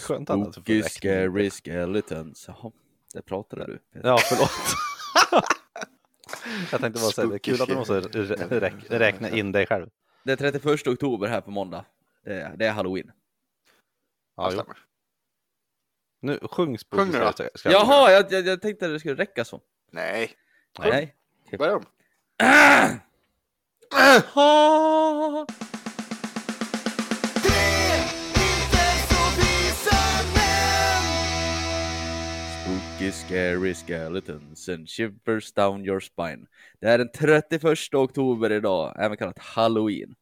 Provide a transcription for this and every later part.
skönt få Spooky, scary skeletons. Jaha, det pratade du. Ja, förlåt. Jag tänkte bara säga, det är kul att du måste rä- rä- räkna in dig själv. Det är 31 oktober här på måndag. Det är, det är halloween. Ja, jo. Nu, sjung Spooky Sjung nu då. Scary Skeleton. Jaha, jag, jag, jag tänkte att det skulle räcka så. Nej, Nej. börja om. Ah! Spooky, scary skeletons and shivers down your spine. Det är den 31 oktober idag, även kallat halloween.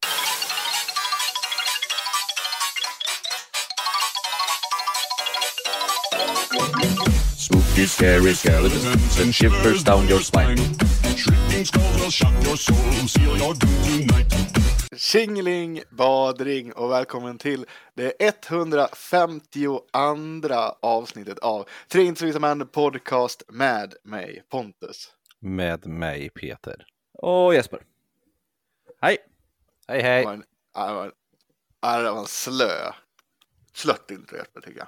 Spooky, scary skeletons and shivers down your spine. Shrieking skulls will shock your soul, seal your doom tonight. Tjingeling, badring och välkommen till det 152 avsnittet av Tre inte så visa män podcast med mig Pontus. Med mig Peter. Och Jesper. Hej! Hej Det hej! var en, ja, det var en, det var en slö, slött intro Jesper tycker jag.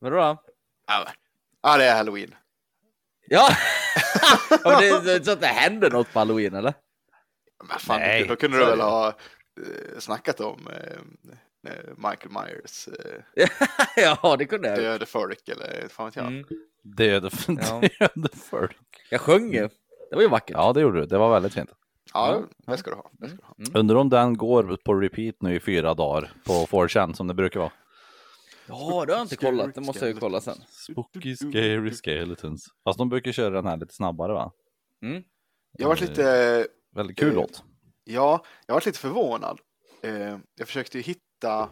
Vadå då? Ja, det är halloween. Ja! det, så att det händer något på halloween eller? Men fan, Nej, då kunde du väl ha eh, snackat om eh, eh, Michael Myers ja, det kunde jag. döde folk eller fan vet jag. Mm. Död, Ja. folk. Jag sjöng ju. Det var ju vackert. Ja, det gjorde du. Det var väldigt fint. Ja, det ska du ha. Det ska du ha. Undrar om den går på repeat nu i fyra dagar på 4chan som det brukar vara. Ja, det har jag inte kollat. Det måste jag ju kolla sen. Spooky scary skeletons. Fast de brukar köra den här lite snabbare va? Mm. Jag var lite Väldigt kul Eh, låt. Ja, jag var lite förvånad. Eh, jag försökte ju hitta...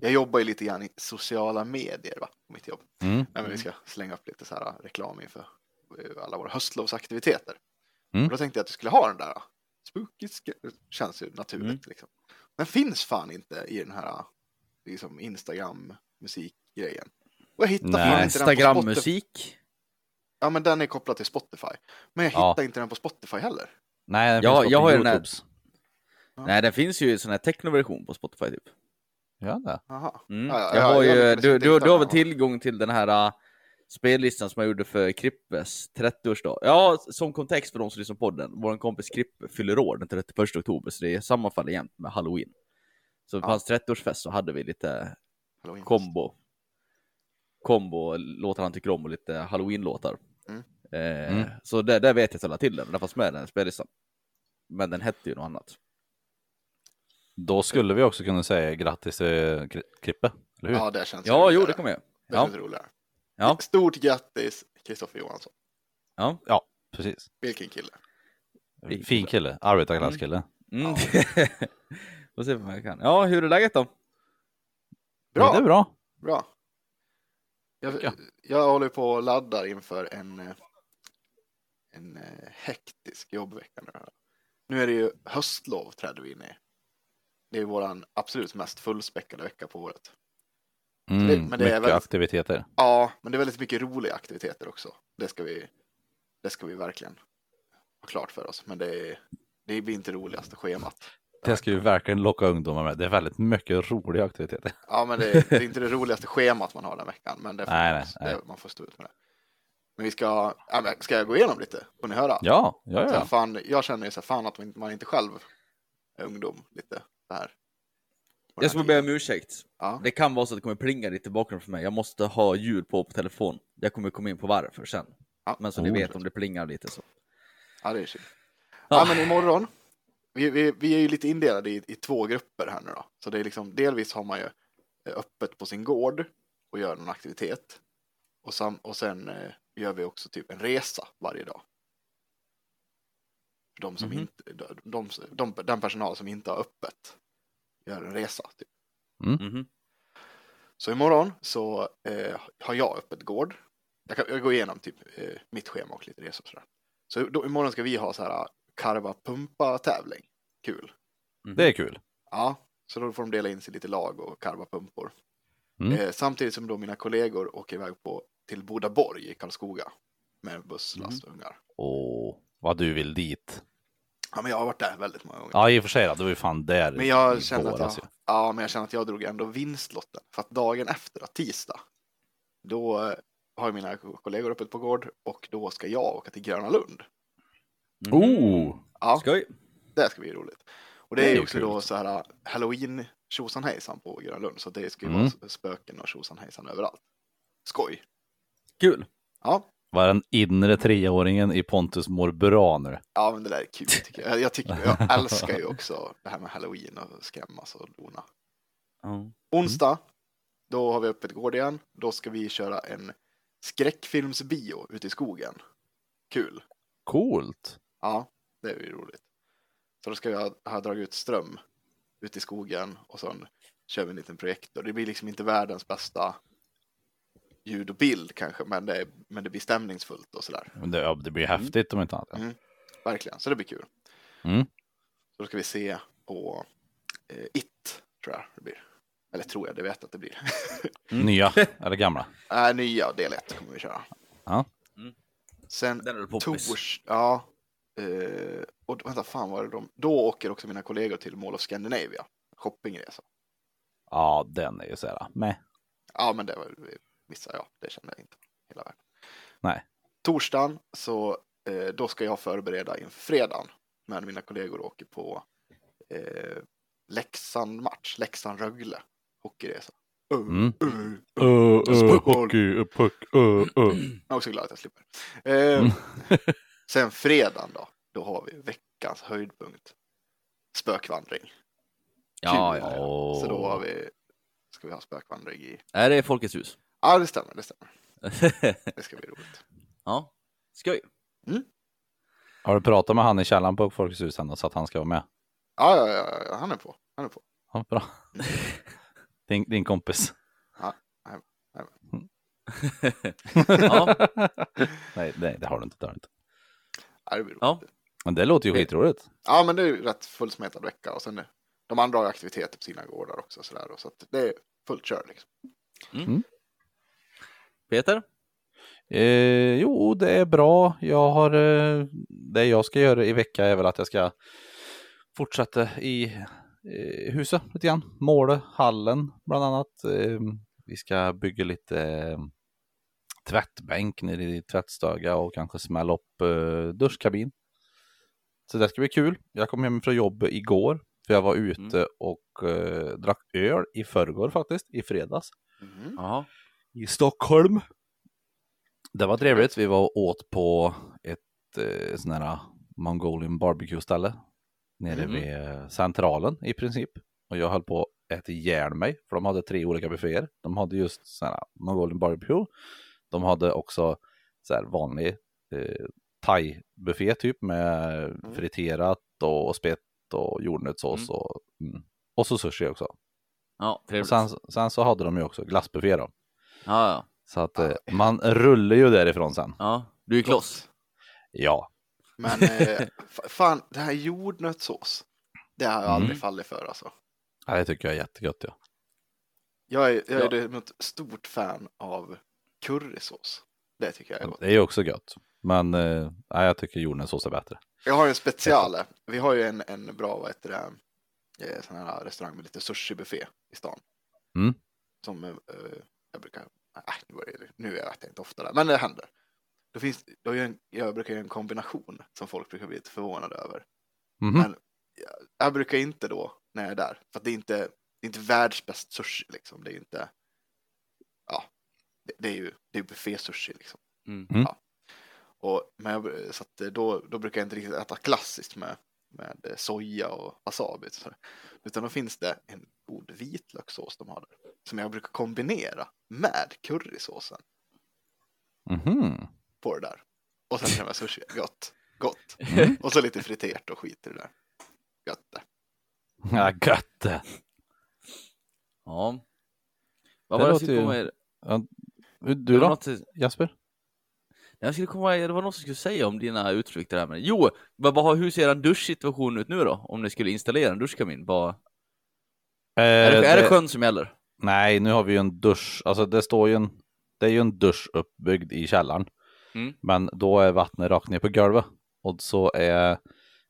Jag jobbar ju lite grann i sociala medier va, mitt jobb. Mm. Men vi ska slänga upp lite så här reklam inför eh, alla våra höstlovsaktiviteter. Mm. Och då tänkte jag att du skulle ha den där. Spooky känns ju naturligt Mm. liksom. Den finns fan inte i den här liksom Instagram musikgrejen. Och jag hittar Nej. fan inte den på Spotify. Instagram-musik. Ja, men den är kopplad till Spotify. Men jag Ja. hittar inte den på Spotify heller. Nej, den Ja, finns jag på har ju den här- YouTubes. Nej, den finns ju i sån här technoversion på Spotify typ. Ja, det. Jaha. Mm. Ja, ja, jag ja, har ju, du, du, du har den. väl tillgång till den här uh, spellistan som jag gjorde för Krippes 30-årsdag. Ja, som kontext för de som lyssnar på podden. Vår kompis Krippe fyller år den 31 oktober, så det sammanfaller jämt med halloween. Så på Ja. hans 30-årsfest så hade vi lite kombo. Kombo, låtar han tycker om och lite halloween-låtar. Mm. Eh, Mm. Så där, där vet jag att jag till den, den fanns med i den spellistan. Men den hette ju något annat. Då skulle vi också kunna säga grattis till Kri- Krippe, eller hur? Ja, det känns Ja, roligare. jo det kommer jag. Det Ja, känns roligare. ja, Stort grattis Kristoffer Johansson. ja. Ja, precis. Vilken kille. Fin kille, arbetarklasskille. Mm. Får se vad jag kan. Ja, hur är läget då? Bra, Det är bra. bra. Jag, Ja. jag håller på och laddar inför en, eh, en eh, hektisk jobbvecka nu. Nu är det ju höstlov träder vi in i. Det är våran absolut mest fullspäckade vecka på året. Mm, det- men det är mycket väldigt- aktiviteter. Ja, men det är väldigt mycket roliga aktiviteter också. Det ska vi, det ska vi verkligen ha klart för oss. Men det, är, det blir inte roligaste schemat. Det ska ju verkligen locka ungdomar med. Det är väldigt mycket roliga aktiviteter. Ja, men det, är- det är inte det roligaste schemat man har den veckan. Men det får Nej, nej, nej. Man får stå ut med det. Men vi ska, ja, men ska jag gå igenom lite? Får ni höra? Ja, ja, Så här, ja. fan, jag känner ju så här, fan att man inte, man inte själv är ungdom lite så här. Jag ska be om ursäkt. Ja, Det kan vara så att det kommer plinga lite i bakgrunden för mig. Jag måste ha ljud på på telefon. Jag kommer komma in på varför sen. Ja. Men så ni Oh. vet om det plingar lite så. ja det är chill. Ah. Ja, men imorgon. Vi, vi, vi är ju lite indelade i, i två grupper här nu då. Så det är liksom, delvis har man ju eh, öppet på sin gård och gör någon aktivitet. Och, sam, och sen eh, gör vi också typ en resa varje dag. För de som Mhm. inte, de, de, de, den personal som inte har öppet gör en resa. Typ. Mhm. Så imorgon så eh, har jag öppet gård. Jag, kan, jag går igenom typ eh, mitt schema och lite resor och sådär. Så då, imorgon ska vi ha så här karva pumpa tävling. Kul. Mhm. Det är kul. Ja, så då får de dela in sig i lite lag och karva pumpor. Mm. Eh, samtidigt som då mina kollegor åker iväg på, till Bodaborg i Karlskoga med en busslast ungar. Åh, vad du vill dit. Ja, men jag har varit där väldigt många gånger. Ja, i och för sig då, det var ju fan där Men jag i kände att jag, ju. ja, men jag kände att jag drog ändå vinstlotten. För att dagen efter, tisdag, då eh, har mina kollegor öppet på gård och då ska jag åka till Gröna Lund. Oh! Ja, Skoj. det ska bli roligt. Och det Det är är ju också kul. då så här halloween tjosan hejsan på Gröna Lund. Så det ska ju Mm. vara spöken och tjosan hejsan överallt. Skoj. Kul. Ja, Var den inre treåringen i Pontus mår bra nu? ja men det där är kul tycker jag. Jag, tycker, jag älskar ju också det här med halloween och skrämmas och dona. Ja. Onsdag, då har vi öppet gård igen. Då ska vi köra en skräckfilmsbio ute i skogen. Kul. Coolt! Ja, det är ju roligt. Så då ska jag ha dragit ut ström ute i skogen och sen kör vi en liten projektor. Det blir liksom inte världens bästa ljud och bild kanske, men det, är, men det blir stämningsfullt och sådär. Men det, ja, det blir häftigt om inte annat. Mm. Verkligen, så det blir kul. Mm. Så då ska vi se på eh, It, tror jag det blir. Eller tror jag, det vet jag att det blir. Nya eller gamla? äh, nya del 1 kommer vi köra. Ja. Sen väl poppis. tors, ja. Eh, och vänta, fan var det de? Då åker också mina kollegor till Mall of Scandinavia. Shoppingresa. Ja, den är ju såhär, med. Ja, men det var missade jag. Det kände jag inte hela världen. Nej. Torsdagen så eh, då ska jag förbereda inför fredagen. Men mina kollegor åker på eh, Leksand-match, Leksand-Rögle, hockeyresa. Uh, Mm. uh. Uh, uh, hockey, puck, uh, uh. Jag är också glad att jag slipper. Eh, Mm. sen fredagen då, då har vi veckans höjdpunkt. Spökvandring. Ja, Kul. ja, ja. Så då har vi, ska vi ha spökvandring i... Är det Folkets hus? Ja, det stämmer, det stämmer. Det ska bli roligt. ja. Skoj. Har du pratat med han i källaren på Folkets hus så att han ska vara med? Ja, ja, ja, ja, han är på. Han är på. Ja, bra. Din, din kompis. Ja. Nej, nej, det har du inte. Det har du inte. Ja, det blir roligt. Ja. Men det låter ju skitroligt. Ja, men det är ju rätt fullsmetad vecka och sen de andra har aktiviteter på sina gårdar också så, där, så att det är fullt kör liksom. Peter? Eh, jo, det är bra. Jag har, eh, det jag ska göra i vecka är väl att jag ska fortsätta i eh, huset lite grann. Måla hallen bland annat. Eh, vi ska bygga lite eh, tvättbänk nere i tvättstuga och kanske smälla upp eh, duschkabin. Så det ska bli kul. Jag kom hem från jobbet igår. För jag var ute och eh, drack öl i förrgår faktiskt, i fredags Mhm. I Stockholm. Det var trevligt. Vi var och åt på ett eh, sån här Mongolian barbecue ställe nere Mhm. vid eh, centralen i princip. Och jag höll på att äta ihjäl mig för de hade tre olika bufféer. De hade just sån här Mongolian barbecue. De hade också så här vanlig eh, thai-buffé typ med friterat och, och spett och jordnötssås Mm. och, mm. och så sushi också. Ja, trevligt. sen, sen så hade de ju också glassbuffé då. Ja, ja. Så att eh, man rullar ju därifrån sen. ja. Du är kloss. Ja. Men eh, fa- fan, det här jordnötssås, det har jag Mm. aldrig fallit för alltså. ja, det tycker jag är jättegött. Ja. Jag är, jag är Ja. däremot stort fan av currysås. Det tycker jag är gott. Det är ju också gött. Men eh, nej, jag tycker jordnötssås är bättre. Jag har en speciale. Vi har ju en, en bra, vad heter det, eh, sån här restaurang med lite sushi-buffé i stan. Mm. Som eh, jag brukar, nej, nu, är det, nu är jag inte ofta där, men det händer. Då finns, då är en, jag brukar göra en kombination som folk brukar bli lite förvånade över. Mhm. Men jag, jag brukar inte då när jag är där, för att det är inte, det är inte världsbäst sushi liksom. Det är inte, ja, det, det är ju det är buffé-sushi liksom. Mm. Mm. Ja. Och, men jag, så att då, då brukar jag inte riktigt äta klassiskt med, med soja och wasabi. Så, utan då finns det en god vitlökssås de har där. Som jag brukar kombinera med currysåsen Mhm. på det där. Och sen känner jag sushi, gott, gott. Mm. Och så lite friterat och skit i det där. Gött det. Ja, gött det. Ja. Vad Det var det jag skulle ju- komma med? Du då, något- Jasper? Jag skulle komma, det var något jag skulle säga om dina utflykter här. Men, jo, vad, hur ser en duschsituation ut nu då? Om ni skulle installera en duschkamin? Vad, är, det, är det sjön som gäller? Nej, nu har vi ju en dusch. Alltså det står ju en, det är ju en dusch uppbyggd i källaren. Mm. Men då är vattnet rakt ner på golvet. Och så är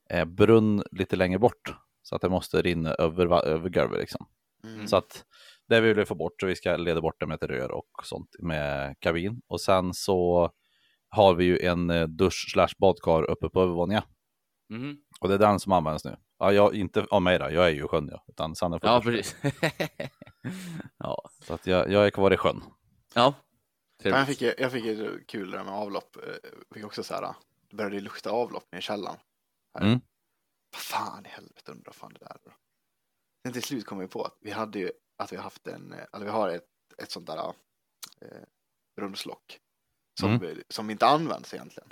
är brunn lite längre bort. Så att det måste rinna över, över golvet liksom. Mm. Så att det vill vi få bort, så vi ska leda bort det med ett rör och sånt med kabin. Och sen så har vi ju en eh, dusch slash badkar uppe på övervåningen. Mhm. Och det är den som används nu. Ja, jag, inte av mig då, jag är ju i sjön ja, utan Sanne får Ja, precis. ja. Så att jag, jag är kvar i sjön. ja. Ja, Jag fick, jag fick ett kul där med avlopp. Eh, Jag fick också så här, det började lukta avlopp nere i källaren. Mm. Vad fan i helvete undrar fan det där är. Sen till slut kom vi på att vi hade ju, att vi har haft en, eh, eller vi har ett, ett sånt där eh, brunnslock. Som, Mm. vi, som inte används egentligen.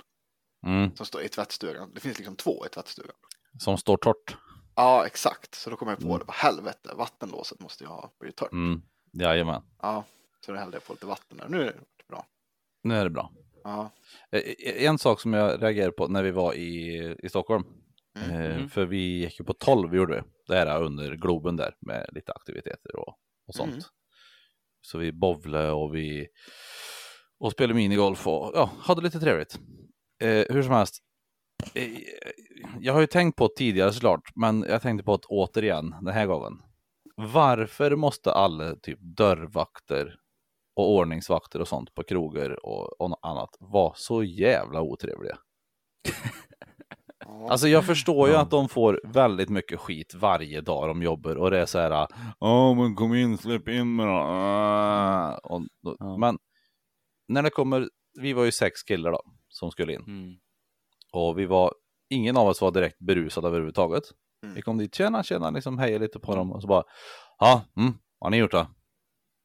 Mm. Som står i tvättstugan. Det finns liksom två i tvättstugan. Som står torrt. Ja, exakt. Så då kom jag på Mm. det. Vad helvete, vattenlåset måste ju ha blivit torrt. Mm. Jajamän, Ja, så då hällde jag på lite vatten där. Nu är det bra. nu är det bra. Ja. Eh, En sak som jag reagerade på när vi var i, i Stockholm. Mm. Eh, Mm. För vi gick ju på 12 gjorde vi. Det här är under Globen där med lite aktiviteter och, och sånt. Mm. Så vi bowlade och vi och spelade minigolf och ja, hade lite trevligt. Eh, hur som helst. Eh, jag har ju tänkt på tidigare såklart, men jag tänkte på det återigen den här gången. Varför måste alla typ dörrvakter och ordningsvakter och sånt på krogar och, och något annat vara så jävla otrevliga? Alltså jag förstår ju Ja. att de får väldigt mycket skit varje dag de jobbar och det är så här. Ja men kom in, släpp in mig då. Och, och, Ja. Men när det kommer, vi var ju sex killar då som skulle in Mm. Och vi var, ingen av oss var direkt berusad överhuvudtaget. Mm. Vi kom dit, tjena tjena, liksom hejade lite på dem och så bara, ja, mm, vad har ni gjort då?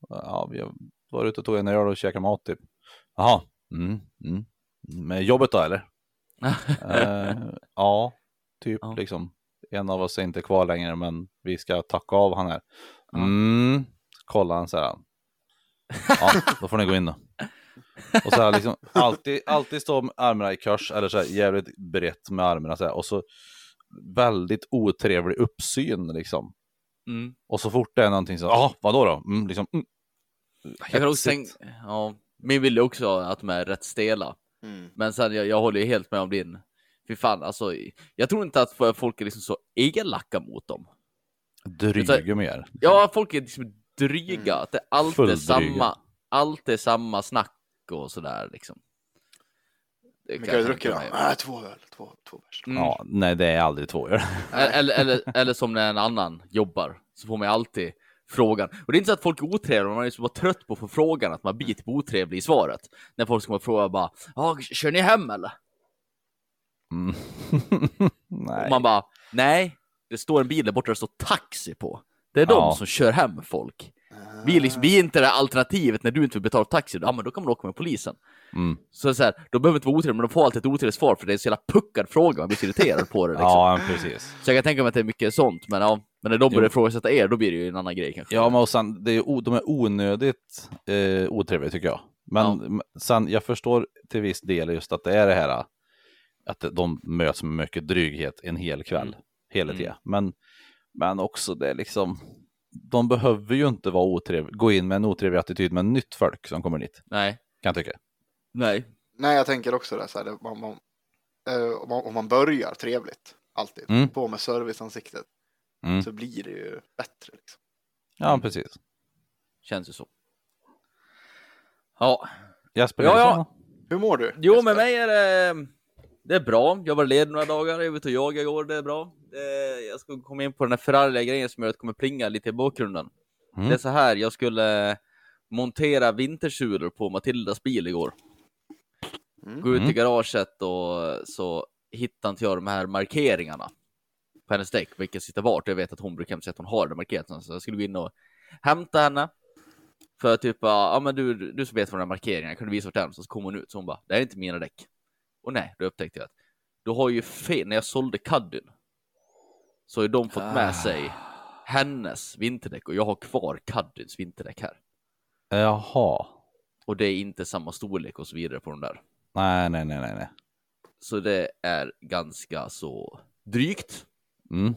Ja, vi varit ute och tog en öl och käkat mat typ. Jaha, mm, mm. Med jobbet då eller? Eh, ja, typ Ja. liksom. En av oss är inte kvar längre, men vi ska tacka av han här. Mm, kolla han så här. Ja, då får ni gå in då. Och så här liksom, alltid, alltid stå med armarna i kors, eller så här jävligt brett med armarna så här. Och så väldigt otrevlig uppsyn liksom. Mm. Och så fort det är någonting så, ja, vadå då? Mm, liksom, mm. Jag kan också tänka, ja, min bild är också att de är rätt stela. Mm. Men sen, jag, jag håller ju helt med om din. Fy fan, alltså, jag tror inte att folk är liksom så elaka mot dem. Dryga mer. Ja, folk är liksom dryga, Mm. att det alltid är samma, alltid är samma snack och sådär liksom. Det Mycket kan har jag du druckit då? mig. Äh, två öl, två, två bärs. Mm. Ja, nej det är aldrig två öl. Eller, eller, eller som när en annan jobbar, så får man ju alltid frågan. Och det är inte så att folk är otrevliga, man är så bara trött på att få frågan att man blir typ otrevlig i svaret. När folk ska fråga bara, ja, kör ni hem eller? Mm. nej. Och man bara, nej, det står en bil där borta det står taxi på. Det är de Ja. som kör hem folk. Vi är, liksom, vi är inte det alternativet när du inte vill betala taxi, ja men då kan man åka med polisen. Mm. Så, så här, de behöver inte vara otrevliga, men de får alltid ett otrevligt svar för det är en så jävla puckad fråga, man blir så irriterad på det liksom. Ja, precis. Så jag kan tänka mig att det är mycket sånt, men ja, men när de börjar ifrågasätta er, då blir det ju en annan grej kanske. Ja, men och sen, det är, de är onödigt eh, otrevliga tycker jag. Men Ja. sen, jag förstår till viss del just att det är det här att de möts med mycket dryghet en hel kväll, Mm. hela Mm. tiden. Men, men också det är liksom, de behöver ju inte vara otrevliga, gå in med en otrevlig attityd med nytt folk som kommer dit, Nej, kan jag tycka. nej. Nej, jag tänker också det. Så här, det man, man, eh, om, man, om man börjar trevligt, alltid, Mm. på med serviceansiktet, Mm. så blir det ju bättre. Liksom. Ja, precis. Känns ju så. Ja, Jesper Ja, ja. Hur mår du? jo Jesper? med mig är det, det är bra. Jag var ledig några dagar, jag var ute och jagade igår, det är bra. Det, jag ska komma in på den här förargliga grejen som gör att det kommer plinga lite i bakgrunden. Mm. Det är så här, jag skulle montera vintersulor på Matildas bil igår. Mm. Gå ut i garaget och så hittade inte jag de här markeringarna på hennes däck, vilka sitter vart. Jag vet att hon brukar säga att hon har det markerat, så jag skulle gå in och hämta henne. För typ, ja men du, du som vet vad de här markeringarna, kan du visa vart den? Så kom hon ut, så hon bara, det här är inte mina däck. Och nej, då upptäckte jag att då har ju fel, när jag sålde Caddyn, så har ju de fått med sig hennes vinterdäck och jag har kvar Caddyns vinterdäck här. Jaha. Och det är inte samma storlek och så vidare på de där. Nej, nej, nej, nej. nej. Så det är ganska så drygt. Mm.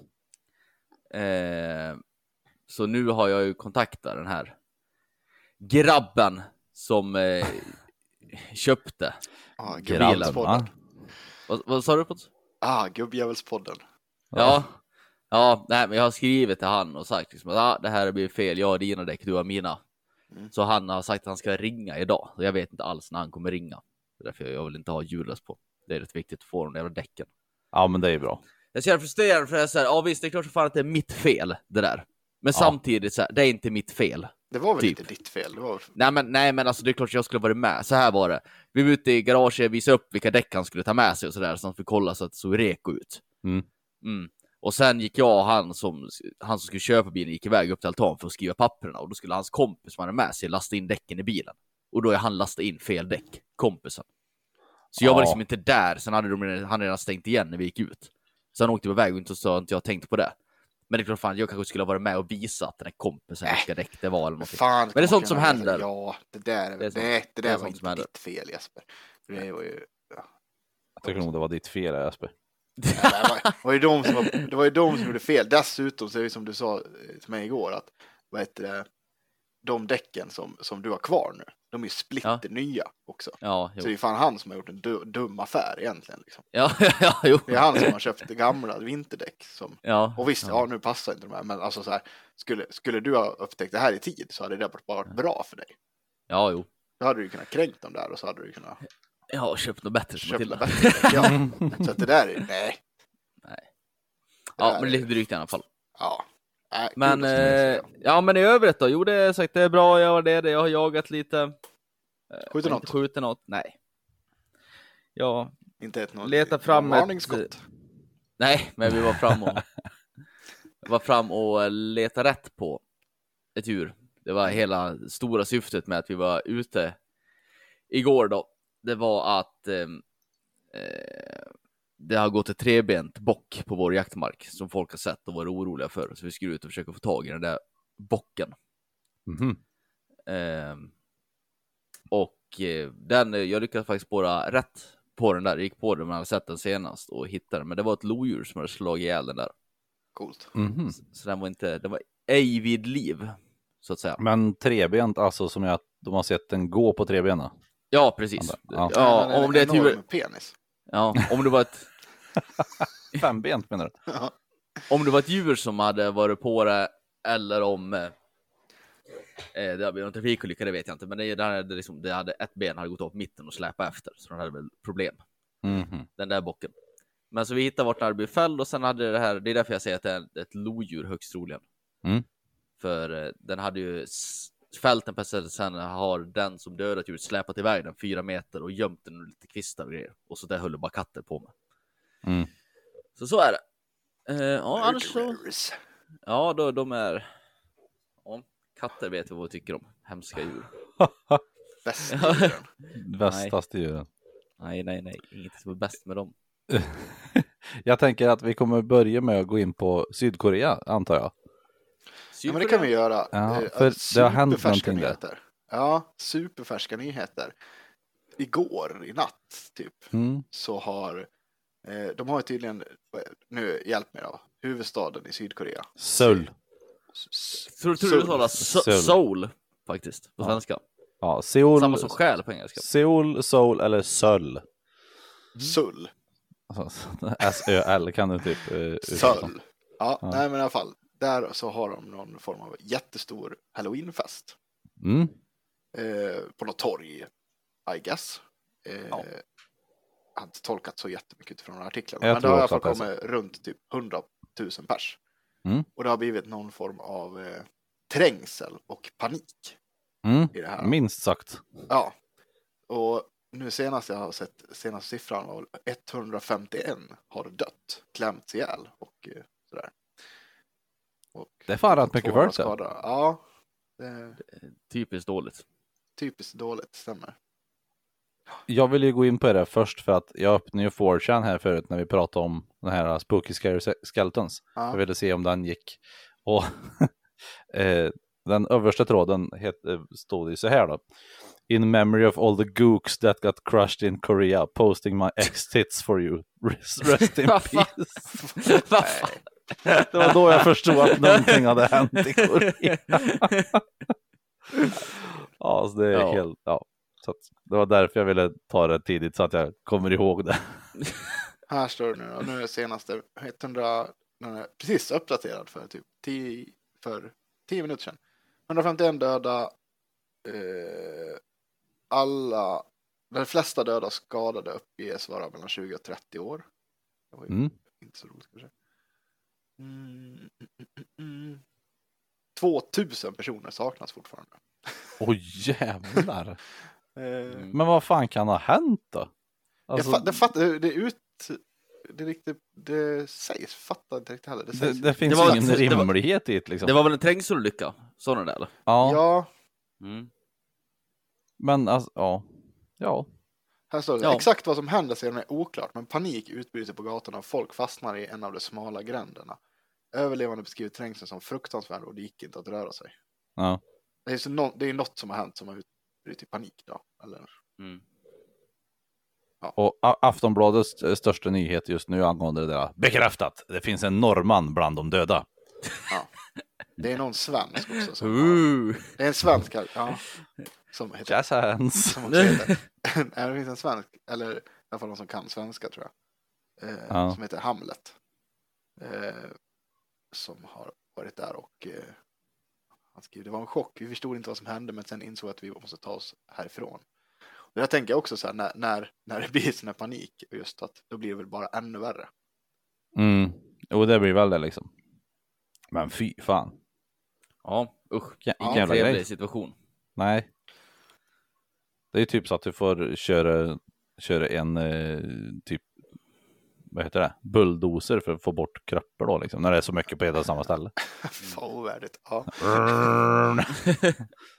Eh, så nu har jag ju kontaktat den här grabben som eh, köpte. Ja, Grabbspodden. va? Vad, vad sa du? På? Ah, gubbjävelspodden. Ja. Ja, nej, men jag har skrivit till han och sagt liksom att ah, det här blir fel. Jag har dina däck, du har mina. Mm. Så han har sagt att han ska ringa idag. Så jag vet inte alls när han kommer ringa. Det är därför jag vill inte ha hjullös på. Det är rätt viktigt att få de jävla däcken. Ja, men det är bra. Jag känner frustrerad för det är så här, ja visst det är klart så fan att det är mitt fel det där. Men samtidigt så här, det är inte mitt fel. Det var väl Typ. inte ditt fel? Det var... Nej men, nej men alltså det är klart att jag skulle varit med. Så här var det. Vi var ute i garaget, visade upp vilka däck han skulle ta med sig och sådär. Så han fick kolla så att det såg reko ut. Mm. Mm. Och sen gick jag och han som, han som skulle köpa bilen gick iväg upp till altan för att skriva papperna. Och då skulle hans kompis som han hade med sig lasta in däcken i bilen. Och då är han lastat in fel däck, kompisen. Så jag var Ja. liksom inte där, sen hade de, han hade redan stängt igen när vi gick ut. Så han åkte iväg och inte så inte jag tänkt på det. Men det är klart fan, jag kanske skulle ha varit med och visat att den här kompisen Äh. vilka däck det var eller någonting. Fan, Men det är sånt som händer. Ja, det där, Det det, är sånt- det, det det är där var sånt inte som händer. ditt fel Jesper. Det var ju, ja. Jag tycker nog det var ditt fel Jesper. Nej, men det, var, det, var ju de som var, det var ju de som gjorde fel. Dessutom så är det som du sa eh, till mig igår att vad heter det, de däcken som, som du har kvar nu, de är ju splitter nya också. Ja, Så det är fan han som har gjort en du, dum affär egentligen. Liksom. Ja, ja, jo. Det är han som har köpt gamla vinterdäck. Som, Ja. och visst, ja. nu passar inte de här, men alltså så här, skulle, skulle du ha upptäckt det här i tid så hade det bara varit bra för dig. Ja, jo. Då hade du kunnat kränkt dem där och så hade du kunnat Ja, och köpt något bättre köpa Matilda. bättre. Ja. Så att det där är, nej. Nej. Det Ja, men lite drygt i alla fall. Ja. Nej, Men, eh, ja, men i övrigt då? Jo, det är sagt, det är bra. Jag har det, det. Jag har jagat lite. Skjuter Inte något? skjutit något. Nej. Ja, Inte ett något leta fram ett- nej, men vi var fram och var fram och leta rätt på ett djur. Det var hela stora syftet med att vi var ute igår då. Det var att ehm, eh, det har gått ett trebent bock på vår jaktmark som folk har sett och varit oroliga för. Så vi skulle ut och försöka få tag i den där bocken. Ehm, och eh, den, eh, jag lyckades faktiskt spåra rätt på den där. Jag gick på den, man hade sett den senast och hittade den. Men det var ett lodjur som hade slagit ihjäl den där. Coolt. Mhm. Så den var inte, den var ej vid liv. Så att säga. Men trebent alltså som jag, de har sett den gå på trebenen. Ja, precis. Ja. Ja, om det är huvud, penis. ja, om det var ett, Fembent menar du? om det var ett djur som hade varit på det eller om eh, eh, det hade blivit en trafikolycka, det vet jag inte. Men det, det, hade liksom, det hade ett ben hade gått på mitten och släpat efter, så den hade väl problem. Mhm. den där bocken. Men så vi hittade vart den hade blivit fälld och sen hade det här, det är därför jag säger att det är ett lodjur högst troligen. Mm. För eh, den hade ju fällt den sätt, sen har den som dödat djuret släpat iväg den fyra meter och gömt den under lite kvistar och grejer. Och så där höll bara katter på med. Mm. Så så är det. Eh, ja, annars så, ja, då, de är, ja, katter vet vi vad vi tycker om. Hemska djur. Bästa djuren. Bästaste djuren. Nej, nej, nej, inget som är bäst med dem. Jag tänker att vi kommer börja med att gå in på Sydkorea, antar jag. Ja, men det kan vi göra. Ja, Eh, för det har hänt någonting där. Ja, superfärska nyheter. Igår, i natt, typ, Mm. så har eh, de har ju tydligen, nu hjälp mig då, huvudstaden i Sydkorea. Seoul. Tror, tror du Seoul. det talas so- Seoul. faktiskt på Ja. svenska? Ja, Seoul. Samma som själ på engelska. Seoul, Seoul eller Söl. Sull. Alltså, S-Ö-L kan du typ eh. Söll. Ja, nej men i alla fall. Där så har de någon form av jättestor halloweenfest. Mm. Eh, på något torg, I guess. Eh, Ja. Har inte tolkat så jättemycket utifrån artiklarna. Jag men det har i alla fall kommit runt typ 100 000 pers. Mm. Och det har blivit någon form av eh, trängsel och panik Mm. i det här. Minst sagt. Ja. Och nu senast jag har sett, senaste siffran var väl 151 har dött, klämts ihjäl och eh, sådär. Och Det är fan rätt mycket 200 folk. Ja, det Typiskt dåligt. typiskt dåligt, stämmer. Jag vill ju gå in på det först för att jag öppnade ju 4chan här förut när vi pratade om den här Spooky Scary Skeletons. Ja. Jag ville se om den gick. Och eh, den översta tråden het, eh, stod ju så här då. In memory of all the gooks that got crushed in Korea, posting my ex-tits for you. Rest, rest in peace. Det var då jag förstod att någonting hade hänt i Korea. Ja, så det är Ja. helt, ja. Så det var därför jag ville ta det tidigt så att jag kommer ihåg det. Här står det nu och nu är senaste 100, den är precis uppdaterad för typ 10, för 10 minuter sedan. 151 döda, eh, alla, de flesta döda och skadade uppges vara mellan 20 och 30 år. Det var ju Mm. inte så roligt kanske. Mm, mm, mm, mm. 2000 personer saknas fortfarande. Oj jävlar. Eh, Mm. Men vad fan kan ha hänt då? Alltså, jag fa- det, fattar, det är ut... Det, riktigt, det sägs, fattar inte riktigt heller. Det, det, sägs. det finns Det var- ingen det var- rimlighet i det liksom. Det var väl en trängselolycka? Sa ni det eller? ja, Ja, Mm. men alltså, ja. Ja. här står det. Ja. Exakt vad som händer sedan är oklart, men panik utbryter på gatorna och folk fastnar i en av de smala gränderna. Överlevande beskriver trängseln som fruktansvärd och det gick inte att röra sig. ja. Det är, det är något som har hänt som har utbrutit i panik då. Eller? Mm. Och A- Aftonbladets största nyhet just nu angående det där. Bekräftat! Det finns en norrman bland de döda. Det är någon svensk också. Som, Ooh. det är en svensk ja, som heter Jazz hands. som också heter. Det finns en svensk, eller i alla fall någon som kan svenska tror jag. Eh, Ja. Som heter Hamlet. Eh, som har varit där och eh, han skriver det var en chock. Vi förstod inte vad som hände men sen insåg att vi måste ta oss härifrån. Och jag tänker också så här när, när, när det blir sån här panik just att då blir det väl bara ännu värre. Mm. Jo, det blir väl det liksom. Men fy fan. Ja, usch. Ja, Ingen jävla trevlig grej. situation. Nej. Det är ju typ så att du får köra, köra en eh, typ, vad heter det, bulldozer för att få bort kroppar då liksom. När det är så mycket på ett och samma ställe. Fan ovärdigt. Ja.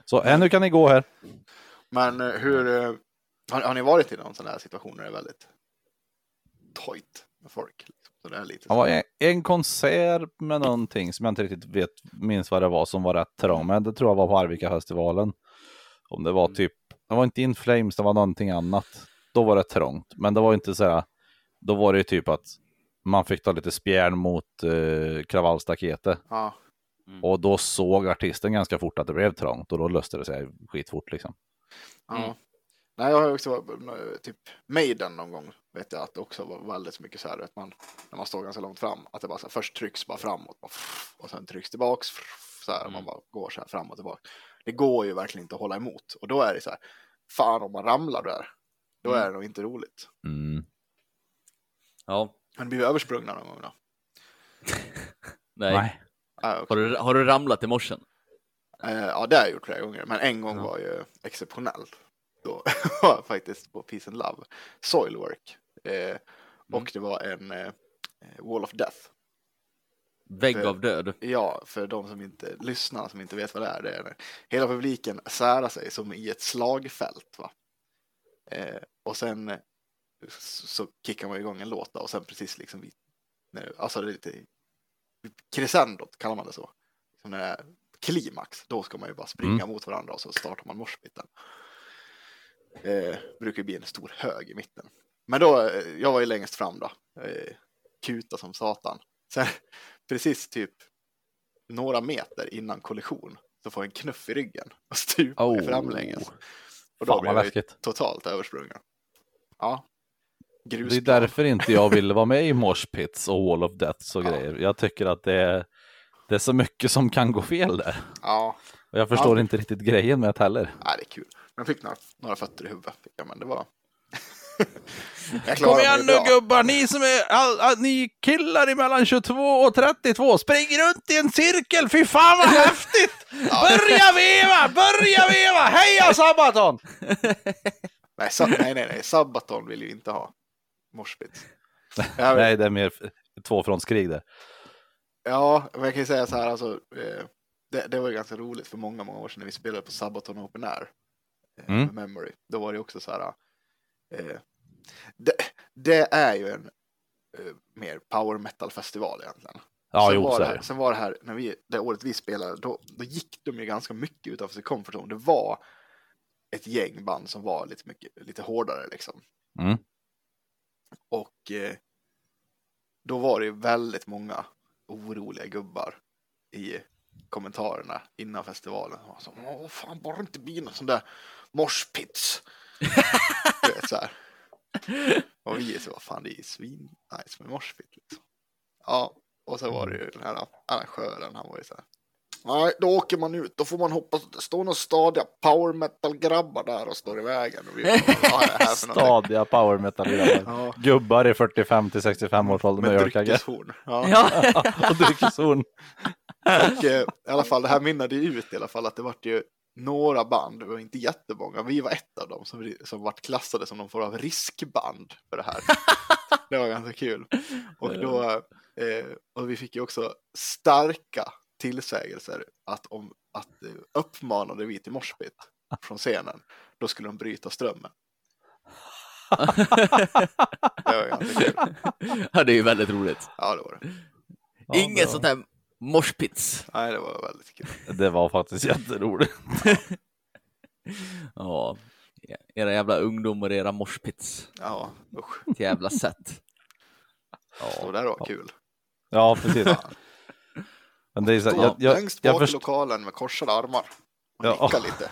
så äh, nu kan ni gå här. Men eh, hur, eh, har, har ni varit i någon sån här situation där det är väldigt tojt med folk? Liksom? Så det var en, en konsert med någonting som jag inte riktigt vet, minns vad det var som var rätt trång. Men det tror jag var på Arvika-festivalen. Om det var typ, det var inte In Flames, det var någonting annat. Då var det trångt. Men det var inte så här, då var det ju typ att man fick ta lite spjärn mot eh, kravallstaketet. Ja. Och då såg artisten ganska fort att det blev trångt och då löste det sig skitfort liksom. Ja. Mm. Nej, jag har ju också typ Maiden någon gång vet jag att det också var väldigt mycket så här att man när man står ganska långt fram att det bara så här, först trycks bara framåt och sen trycks tillbaks så här, Mm. man bara går så här fram och tillbaka. Det går ju verkligen inte att hålla emot och då är det så här fan om man ramlar där då Mm. är det nog inte roligt. Mm. Ja, Men blir vi översprungna någon gång då? nej. Nej. Okej. Har, du, har du ramlat i morse? Eh, ja, det har jag gjort flera gånger, men en gång Ja. var ju exceptionellt. Då var jag faktiskt på Peace and Love, Soilwork. Eh, Mm. och det var en eh, Wall of Death. Vägg För- av död? Ja, för de som inte lyssnar, som inte vet vad det är, det är hela publiken särar sig som i ett slagfält. Va? Eh, och sen så kickar man igång en låt och sen precis liksom vid, när, alltså det är lite crescendot kallar man det så. Liksom när det är klimax, då ska man ju bara springa mot varandra och så startar man moshpiten. Eh, brukar bli en stor hög i mitten. Men då, eh, jag var ju längst fram då, eh, kuta som satan. Sen precis typ några meter innan kollision så får jag en knuff i ryggen och stupar Oh. framlänges. Och då Fan blev vad jag ju totalt översprungen. Ja. Det är därför inte jag ville vara med i Moshpits och Wall of Deaths och Ja. grejer. Jag tycker att det är, det är så mycket som kan gå fel där. Ja, Och jag förstår Ja. inte riktigt grejen med det heller. nej, det är kul. Jag fick några, några fötter i huvudet, fick jag, men det var... Kom igen nu bra. gubbar, ni som är, all, all, ni killar emellan 22 och 32, spring runt i en cirkel, fy fan vad häftigt! Börja veva, börja veva, heja Sabaton! Nej, sa, nej, nej, nej, Sabaton vill ju inte ha moshpits. Jag- Nej, det är mer tvåfrontskrig där. Ja, men jag kan ju säga så här, alltså, eh, det, det var ju ganska roligt för många, många år sedan när vi spelade på Sabaton Open Air. Eh, Mm. Memory. Då var det också så här, eh, det, det är ju en eh, mer power metal festival egentligen. Ja, sen, jo, var det är här, sen var det här, när vi, det året vi spelade, då, då gick de ju ganska mycket utanför sin comfort zone. Det var ett gäng band som var lite, mycket, lite hårdare liksom. Mm. Och eh, då var det ju väldigt många oroliga gubbar i kommentarerna innan festivalen. Så, Åh, fan, bara det inte blir någon sån där moshpits. du vet, så här. Och vi så, vad fan det är svin nice med moshpit liksom. Ja, och så var det ju den här arrangören, han var ju så här. Nej, då åker man ut, då får man hoppas att det står några stadiga power metal grabbar där och står i vägen. Och vi, bara? Stadiga power metal Ja, Gubbar i 45 till 65 års ålder med dryckeshorn. Ja. Ja. och dryckeshorn. Och eh, i alla fall, det här mynnade ju ut i alla fall att det vart ju några band, det var inte jättemånga, vi var ett av dem som, som vart klassade som någon form av riskband för det här. det var ganska kul. Och då, eh, och vi fick ju också starka tillsägelser att om att eh, uppmanade vi till morspit från scenen, då skulle de bryta strömmen. Det var ganska kul. ja, det är ju väldigt roligt. Ja, det var det. Ja, Inget det var- sånt här moshpits. Nej, det var väldigt kul. Det var faktiskt jätteroligt. Ja, era jävla ungdomar och era moshpits. Ja, usch. Ett jävla sätt. Så det där var kul. Ja, precis. Men det är så, Stå jag, jag, längst jag, bak i först, lokalen med korsade armar. Och Ja. nicka lite.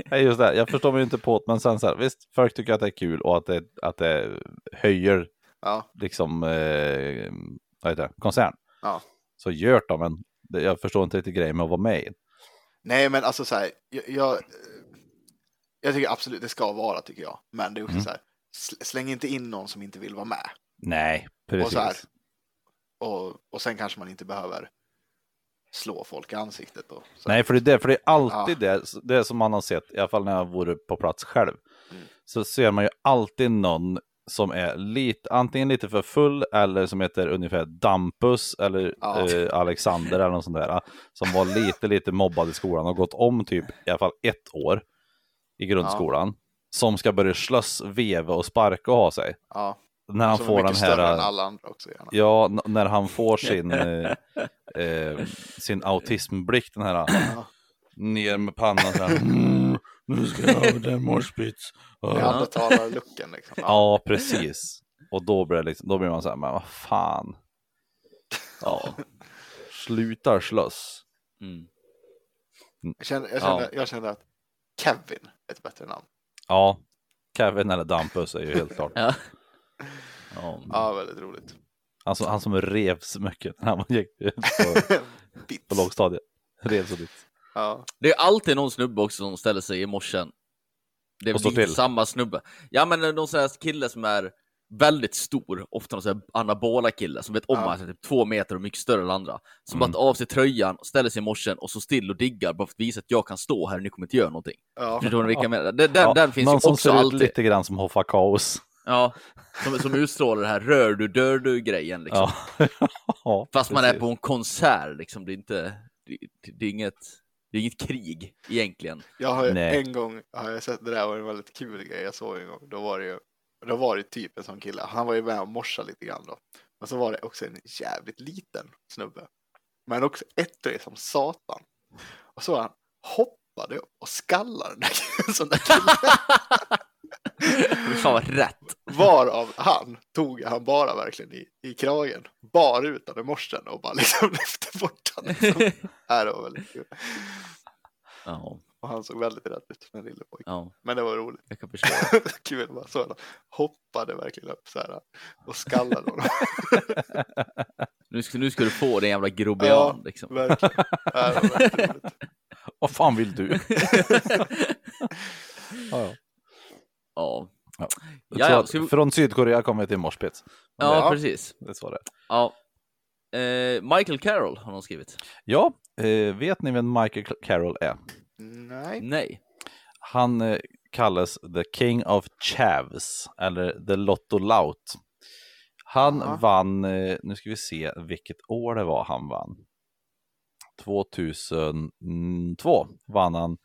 nej, just det, jag förstår mig inte på det, men sen så här, visst, folk tycker att det är kul och att det, att det höjer Ja, liksom, eh, vad heter det, koncern. Ja. Så gör det, men jag förstår inte riktigt grejen med att vara med i. nej men alltså så här, jag, jag, jag tycker absolut det ska vara tycker jag. Men det är också Mm. så här, sl- släng inte in någon som inte vill vara med. Nej, precis. Och så här, och, och sen kanske man inte behöver slå folk i ansiktet. Så. Nej, för det, är det, för det är alltid det, det som man har sett, i alla fall när jag vore på plats själv, Mm. så ser man ju alltid någon som är lite, antingen lite för full eller som heter ungefär Dampus eller Ja. eh, Alexander eller något sånt där, som var lite, lite mobbad i skolan och gått om typ i alla fall ett år i grundskolan, som ska börja slåss, veva och sparka och ha sig. Ja, När han får den här, alla andra också gärna. ja, n- när han får sin, eh, sin autismblick, den här Ja. ner med pannan så här. Mm, nu ska jag ha den morspits. Neandertalarlucken liksom. Ja. Ja, precis. Och då blir, det liksom, då blir man så här, men vad fan. Ja. Sluta slåss. Mm. Jag, kände, jag, Ja. kände, jag kände att Kevin är ett bättre namn. Ja, Kevin eller Dampus är ju helt klart. Ja. Ja. Ja, väldigt roligt. Han som, han som rev så mycket när han gick på, på lågstadiet. Rev så dyrt. Ja, Det är alltid någon snubbe också som ställer sig i morsen. Det är till. samma snubbe. Ja men någon sån här kille som är väldigt stor, ofta någon sån här anabola kille som vet om Ja. att han är typ två meter och mycket större än andra. Som Mm. bara tar av sig tröjan, ställer sig i morsen och så still och diggar bara för att visa att jag kan stå här och ni kommer inte göra någonting. ja. Förstår ni vilka jag menar? Den, den, Ja, den finns någon ju som också ser ut alltid. lite grann som Hoffa Kaos. Ja, som, som utstrålar det här rör du, dör du grejen liksom. Ja. ja, Fast man är precis. på en konsert liksom, det är inte, det, det är inget, det är inget krig egentligen. Jag har ju Nej. en gång har jag sett, det där var en väldigt kul grej jag såg en gång. Då var det ju, då var det typ en sån kille, han var ju med och morsade lite grann då. Och så var det också en jävligt liten snubbe. Men också ettrig som satan. Och så han hoppade och skallade den där sån där kille. Fan vad rätt. Varav han tog han bara verkligen i, i kragen. Bar ut den i morsen och bara liksom lyfte bort den. Liksom. Det var väldigt kul. Ja, Och han såg väldigt rädd ut, den lille pojken. ja, Men det var roligt. jag kan förstå. Kul bara så han hoppade verkligen upp så här och skallade honom. Nu ska, nu ska du få din jävla grobian liksom. verkligen. Ja, det var väldigt roligt. Vad fan vill du? ja, Ja, ja. Ja, Så ja, att ska vi- Från Sydkorea kommer vi till morspits. Ja Ja. precis. Det, det var det. Ja. Eh, Michael Carroll har någon skrivit. Ja, eh, vet ni vem Michael Carroll är? Nej. Nej. Han eh, kallas The King of Chavs, eller The Lotto Lout. Han Ja. vann, eh, nu ska vi se vilket år det var han vann. 2002 vann han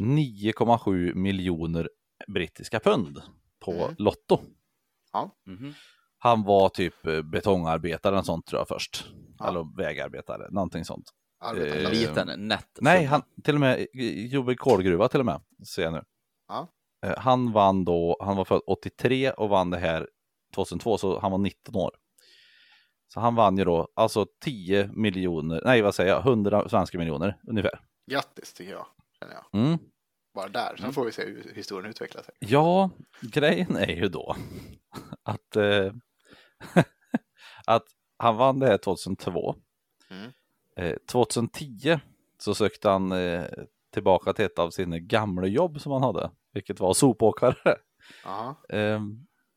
9,7 miljoner brittiska pund på Mm. Lotto. Mhm. Han var typ eh, betongarbetare eller sånt tror jag först. Ja. Eller vägarbetare, någonting sånt. Arbetar Eh, eh, Liten, nätt. Nej, han till och med jobbade i kolgruva till och med, ser jag nu. Ja. Eh, Han vann då, han var född 83 och vann det här 2002, så han var 19 år. Så han vann ju då alltså 10 miljoner, nej vad säger jag, 100 svenska miljoner ungefär. Grattis tycker jag. Känner jag. Mm. Bara där. Sen får vi se hur historien utvecklar sig. Ja, grejen är ju då att, eh, att han vann det här 2002. Mm. Eh, 2010 så sökte han eh, tillbaka till ett av sina gamla jobb som han hade, vilket var sopåkare.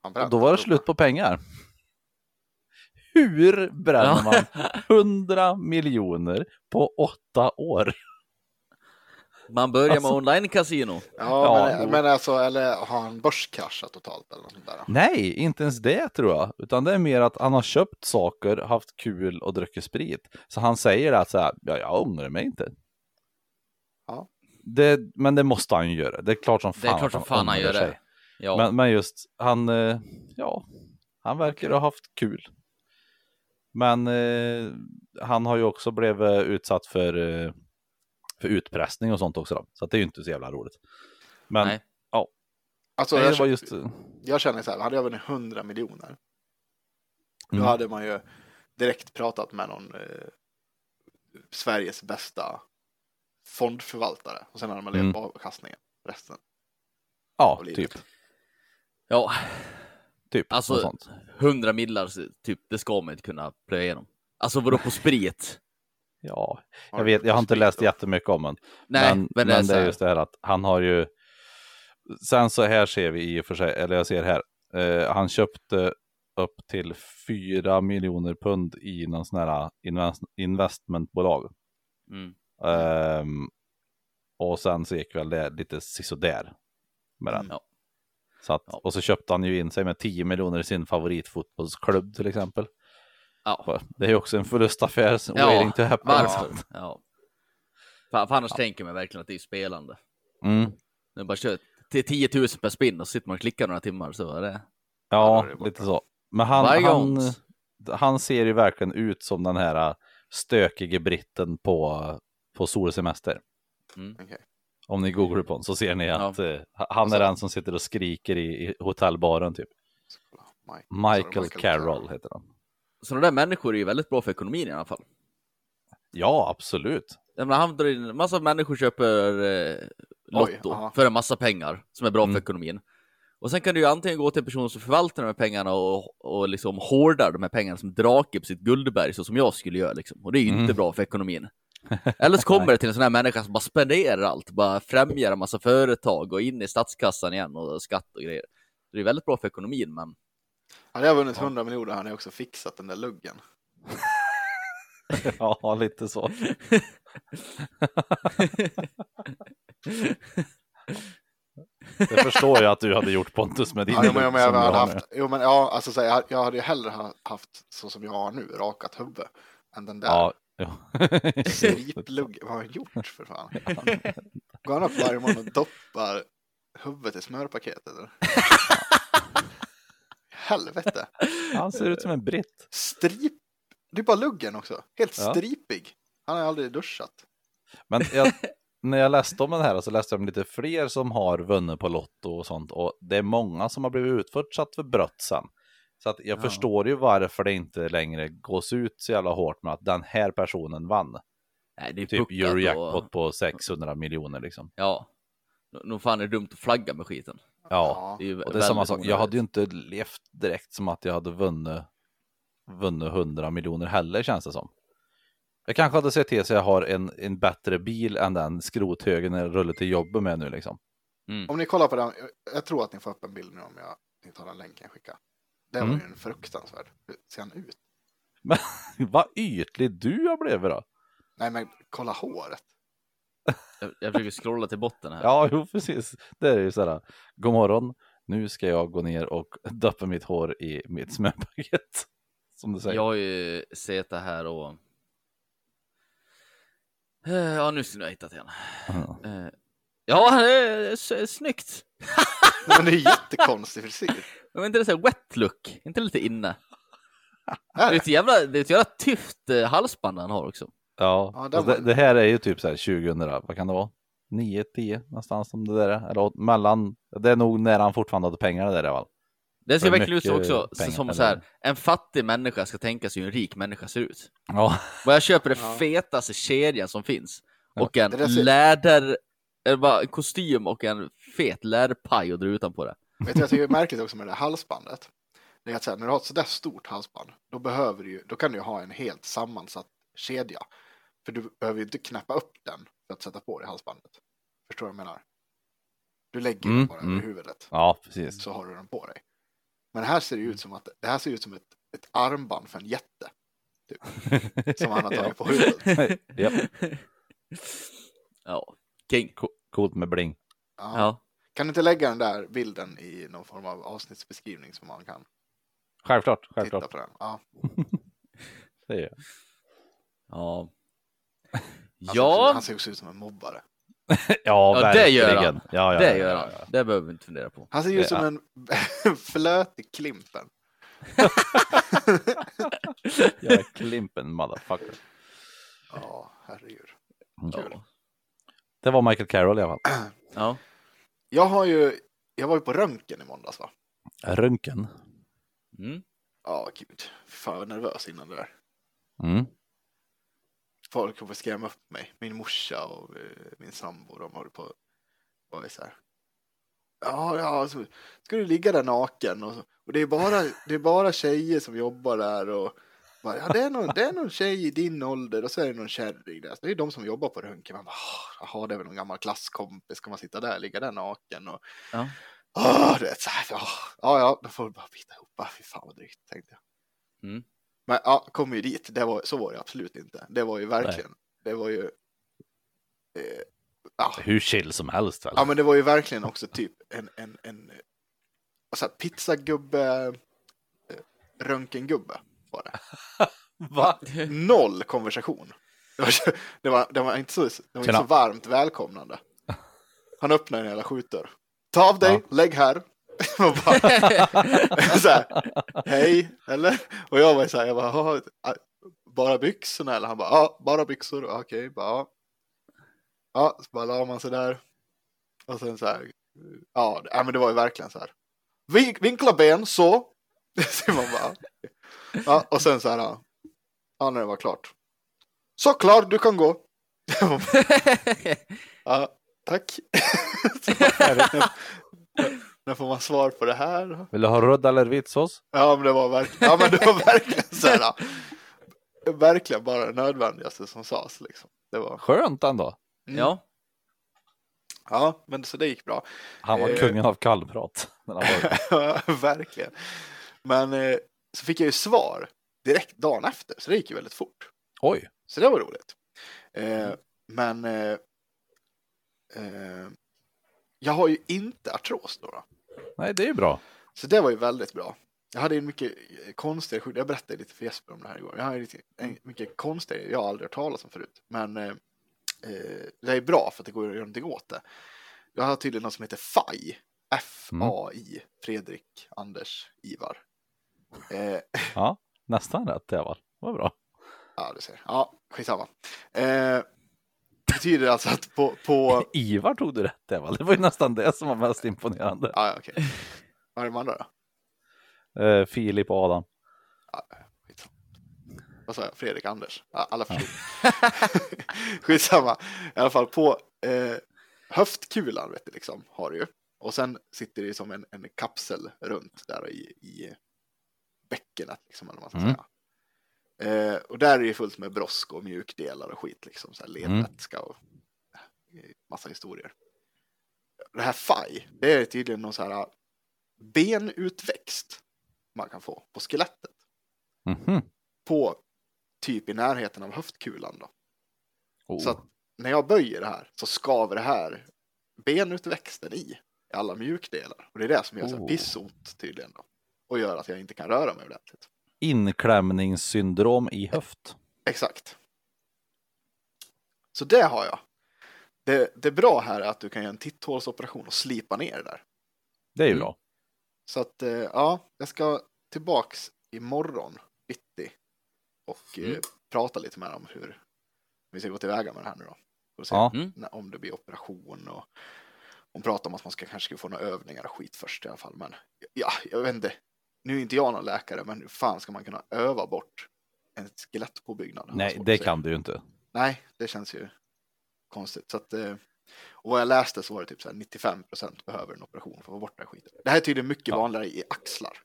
Och brände då var det slut på pengar. Hur bränner man 100 miljoner på åtta år? Man börjar med Alltså- online-casino. Ja, Ja, men, men alltså, eller har han börskraschat totalt eller något sånt där? Nej, inte ens det tror jag. Utan det är mer att han har köpt saker, haft kul och druckit sprit. Så han säger att så här, ja, jag ångrar mig inte. Ja. Det, men det måste han ju göra. Det är klart som fan, Det är klart som fan han ångrar gör det. sig. Ja, Men, men just, han, eh, ja, han verkar ha haft kul. Men eh, han har ju också blivit utsatt för, eh, för utpressning och sånt också. Då. Så att det är ju inte så jävla roligt. Men Nej. Alltså, nej, jag, det var känner, just, eh, jag känner så här, hade jag vunnit 100 miljoner, då Mm. hade man ju direkt pratat med någon eh, Sveriges bästa fondförvaltare och sen hade man levt Mm. på avkastningen resten. ja, typ. ja, typ Alltså- något sånt. 100 millar, typ, det ska man inte kunna plöja igenom. Alltså vadå på sprit? Ja, jag vet, jag har inte läst jättemycket om den. Nej, men, men, det men det är just det här att han har ju, sen så här ser vi i och för sig, eller jag ser här, eh, han köpte upp till 4 miljoner pund i någon sån här invest, investmentbolag. mm, Ehm, och sen så gick väl det lite sisådär med den. Mm. Så att. Och så köpte han ju in sig med 10 miljoner i sin favoritfotbollsklubb till exempel. Ja. Det är ju också en förlustaffär, Ja, waiting to happen. Varför? Ja. För, för annars tänker man verkligen att det är spelande. Mm. Nu bara kör till 10 000 per spinn och så sitter man och klickar några timmar så är det. Ja, Ja, det är borta. lite så. Men han, han, han ser ju verkligen ut som den här stökige britten på, på solsemester. Okej. Om ni googlar på honom så ser ni Ja. att eh, han är så- den som sitter och skriker i, i hotellbaren typ. Michael, Michael Carroll heter han. Sådana där människor är ju väldigt bra för ekonomin i alla fall. Ja, absolut. Jag menar, han drar in, en massa människor köper eh, Lotto ja. för en massa pengar som är bra Mm. för ekonomin. Och sen kan du ju antingen gå till en person som förvaltar de här pengarna och, och liksom hårdar de här pengarna som drake på sitt guldberg, så som jag skulle göra liksom. Och det är ju Mm. inte bra för ekonomin. Eller så kommer det till en sån här människa som bara spenderar allt, bara främjar en massa företag och in i statskassan igen och skatt och grejer. Det är väldigt bra för ekonomin, men Hade jag vunnit 100 miljoner hade jag också fixat den där luggen. Ja, lite så. Det förstår jag att du hade gjort Pontus med din Ja, men, jag hade haft, jo, men ja, alltså så jag, jag hade ju hellre ha- haft så som jag har nu, rakat huvud, än den där Ja, stripluggen. Vad har han gjort för fan? Går han upp varje morgon och doppar huvudet i smörpaketet? Helvete! Han ser ut som en britt. Strip! Det är bara luggen också. Helt Ja. stripig. Han har aldrig duschat. Men jag, när jag läste om den här så läste jag om lite fler som har vunnit på Lotto och sånt. Och det är många som har blivit utförsatt för brott sen. Så att jag Ja. förstår ju varför det inte längre gås ut så jävla hårt med att den här personen vann. nej, det är Typ Eurojackpot och... på 600 miljoner liksom. Ja. Nog fan är det dumt att flagga med skiten. Ja, Det är ju och det är samma sak. Jag hade ju inte levt direkt som att jag hade vunnit, vunnit 100 miljoner heller känns det som. Jag kanske hade sett till så jag har en, en bättre bil än den skrothögen jag rullar till jobbet med nu liksom. Om ni kollar på den, jag tror att ni får upp en bild nu om jag ni tar den länken jag skickar. Det var Mm. ju en fruktansvärd. Hur ser han ut? Men vad ytlig du har blivit då. Nej men kolla håret. Jag, jag försöker scrolla till botten här. Ja, jo precis. Det är ju sådär. God morgon. Nu ska jag gå ner och doppa mitt hår i mitt smörpaket. Som du säger. Jag har ju sett det här och... Eh, Ja, nu skulle jag hittat igen. Ja. Eh, Ja, det är snyggt. Men det är jättekonstig frisyr. Men inte det så här wet look? Inte lite inne? Det Är ett jävla, det är ett jävla tyft eh, halsband han har också. Ja, Ja, det, var- det här är ju typ så här 2000, vad kan det vara? 9, 10 någonstans som det där är. Eller mellan, det är nog när han fortfarande hade pengar det där fall. Det ser verkligen ut mycket också pengar, som eller? så här, en fattig människa ska tänka sig hur en rik människa ser ut. Ja, Och jag köper det Ja. fetaste kedjan som finns. Och en ser- läder Är en kostym och en fet lärpaj och dra utanpå det? Vet du, jag tycker det är märkligt också med det där halsbandet. Det är att så här, när du har ett sådär stort halsband, då behöver du då kan du ju ha en helt sammansatt kedja. För du behöver ju inte knäppa upp den för att sätta på dig halsbandet. Förstår du vad jag menar? Du lägger Mm, den bara mm. över huvudet, Ja, precis. så har du den på dig. Men här ser det ut som att, det här ser ut som ett, ett armband för en jätte. Typ, som han har tagit på huvudet. Japp. Ja, king. Co- Coolt med bling. Ja. Ja. Kan du inte lägga den där bilden i någon form av avsnittsbeskrivning som man kan Självklart, titta självklart. på den? Ja. Det är jag. Ja. Han, ser också, Ja, han ser också ut som en mobbare. Ja, Ja, det gör han. Ja, ja, det ja, gör ja, han. ja. Det behöver vi inte fundera på. Han ser ju ut som en flöt i Klimpen. Jag är Klimpen motherfucker. Ja, herregud. Mm. Det var Michael Carroll i alla fall. Ja. Jag har ju, jag var ju på röntgen i måndags va? Röntgen. Mm. Ja, gud. Fan, var nervös innan det där. Mm. Folk kommer skrämma upp mig. Min morsa och eh, min sambo, de håller på och är så här. Ja, ja, så ska du ligga där naken och, så, och det är bara, det är bara tjejer som jobbar där och bara, ja, det är, någon, det är någon tjej i din ålder och så är det någon kärring där. Så det är de som jobbar på röntgen. Man bara, "Ah, jaha, det är väl någon gammal klasskompis. Ska man sitta där, ligga där naken och Ja. Ah, du vet, så här, ja, ja, ja, då får vi bara bita ihop. Ah, Fy fan vad drygt, tänkte jag. Mm. Men ja, kom ju dit. Det var, så var det absolut inte. Det var ju verkligen, det var ju... Eh, ja, Hur chill som helst väl? ja, men det var ju verkligen också typ en, en, en alltså, pizzagubbe, eh, röntgengubbe var det. Va? Noll konversation. Det var, det var, det var inte, så, det var inte så varmt välkomnande. Han öppnade en jävla skjutdörr. Ta av dig, lägg här. Och bara, så här, Hej, eller? Och jag var så här, jag bara, "Ja, äh, bara byxorna? Eller han bara, ja, bara byxor. Okej, bara, ja. Ja, så bara la man sig där. Och sen så här, ja, det- men det var ju verkligen så här. Vink, vinkla ben, så. så man bara, ja, och sen så här, ja, ja, när det var klart. Så klar, du kan gå. ja, tack. När, får man svar på det här? Vill du ha röd eller vit sås? Ja, men det var verkligen, ja, men det var verkligen så här. Verkligen bara det nödvändigaste som sades liksom. Det var, Skönt ändå. Ja. ja, men så det gick bra. Han var Eh. kungen av kallprat. verkligen. Men eh, så fick jag ju svar direkt dagen efter, så det gick ju väldigt fort. Oj. Så det var roligt. Eh, men eh, eh, jag har ju inte artros då, då. Nej, det är ju bra. Så det var ju väldigt bra. Jag hade en mycket sjukdom. Jag berättade lite för Jesper om det här igår. Jag lite, en mycket konstigare, jag har aldrig hört talas om förut. Men eh, eh, det är bra för att det går att göra någonting åt det. Jag har tydligen något som heter FAI. F-A-I. Fredrik, Anders, Ivar. Eh, Ja, nästan rätt i alla fall. Det var bra. ja, du ser. Ja, skitsamma. Eh, betyder alltså att på... på Ivar tog du rätt fall. Det var ju nästan det som var mest imponerande. ja, ja, okej. Vad är de andra då? Eh, Filip och Adam. Skitsamma. Vad sa jag? Fredrik, Anders? Ja, alla förstod. Skitsamma. I alla fall på eh, höftkulan vet du, liksom, har du ju. Och sen sitter det som en, en kapsel runt där i, i bäckenet. Liksom, eller vad man ska Mm. säga. Eh, och där är det fullt med brosk och mjukdelar och skit. Liksom, så här ledvätska och eh, massa historier. Det här FAI, det är tydligen någon så här benutväxt man kan få på skelettet Mhm. på typ i närheten av höftkulan då. Oh. Så att när jag böjer det här så skaver det här benutväxten i, i alla mjukdelar. Och det är det som gör så Oh. pissont tydligen då. Och gör att jag inte kan röra mig ordentligt. Inklämningssyndrom i höft. Exakt. Så det har jag. Det, det bra här är att du kan göra en titthålsoperation och slipa ner det där. Det är ju Mm. bra. Så att eh, ja, jag ska tillbaks imorgon bitti och eh, Mm. prata lite med dem hur vi ska gå tillväga med det här nu då. Får se Ja. Mm. när, om det blir operation och hon pratar om att man ska kanske få några övningar och skit först i alla fall. Men ja, jag vet inte. Nu är inte jag någon läkare, men hur fan ska man kunna öva bort en skelettpåbyggnad? Nej, det kan du ju inte. Nej, det känns ju konstigt. Så att, eh, Och vad jag läste så var det typ så här 95% behöver en operation för att få bort den här skiten. Det här är tydligen mycket Ja. vanligare i axlar.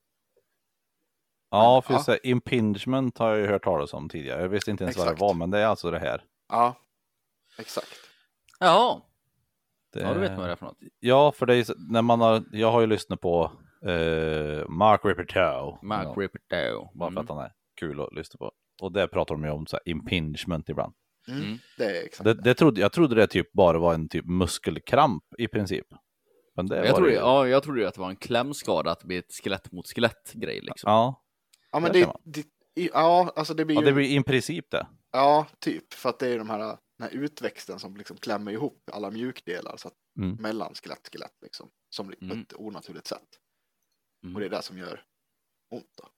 Ja, för Ja. impingement har jag ju hört talas om tidigare. Jag visste inte ens vad det Exakt. var, men det är alltså det här. Ja, exakt. Jaha, Det... ja, då vet vad det är för något. Ja, för det är när man har, jag har ju lyssnat på eh, Mark Rippertoe. Mark Ja, Ripperdoe. Bara för Mm. att han är kul att lyssna på. Och där pratar de ju om så här, impingement ibland. Mm. Mm. Det är exakt. Det, det trodde, jag trodde det typ bara var en typ muskelkramp i princip. Men det Jag var trodde, det ja, jag trodde ju att det var en klämskada, att det blir ett skelett mot skelett grej liksom. Ja. ja, men det det, det, ja, alltså det blir ja, ju, det blir i princip det. ja, typ, för att det är de här, den här utväxten som liksom klämmer ihop alla mjukdelar så att Mm. mellan skelett, skelett liksom, som på Mm. ett onaturligt sätt. Mm. Och det är det som gör ont då.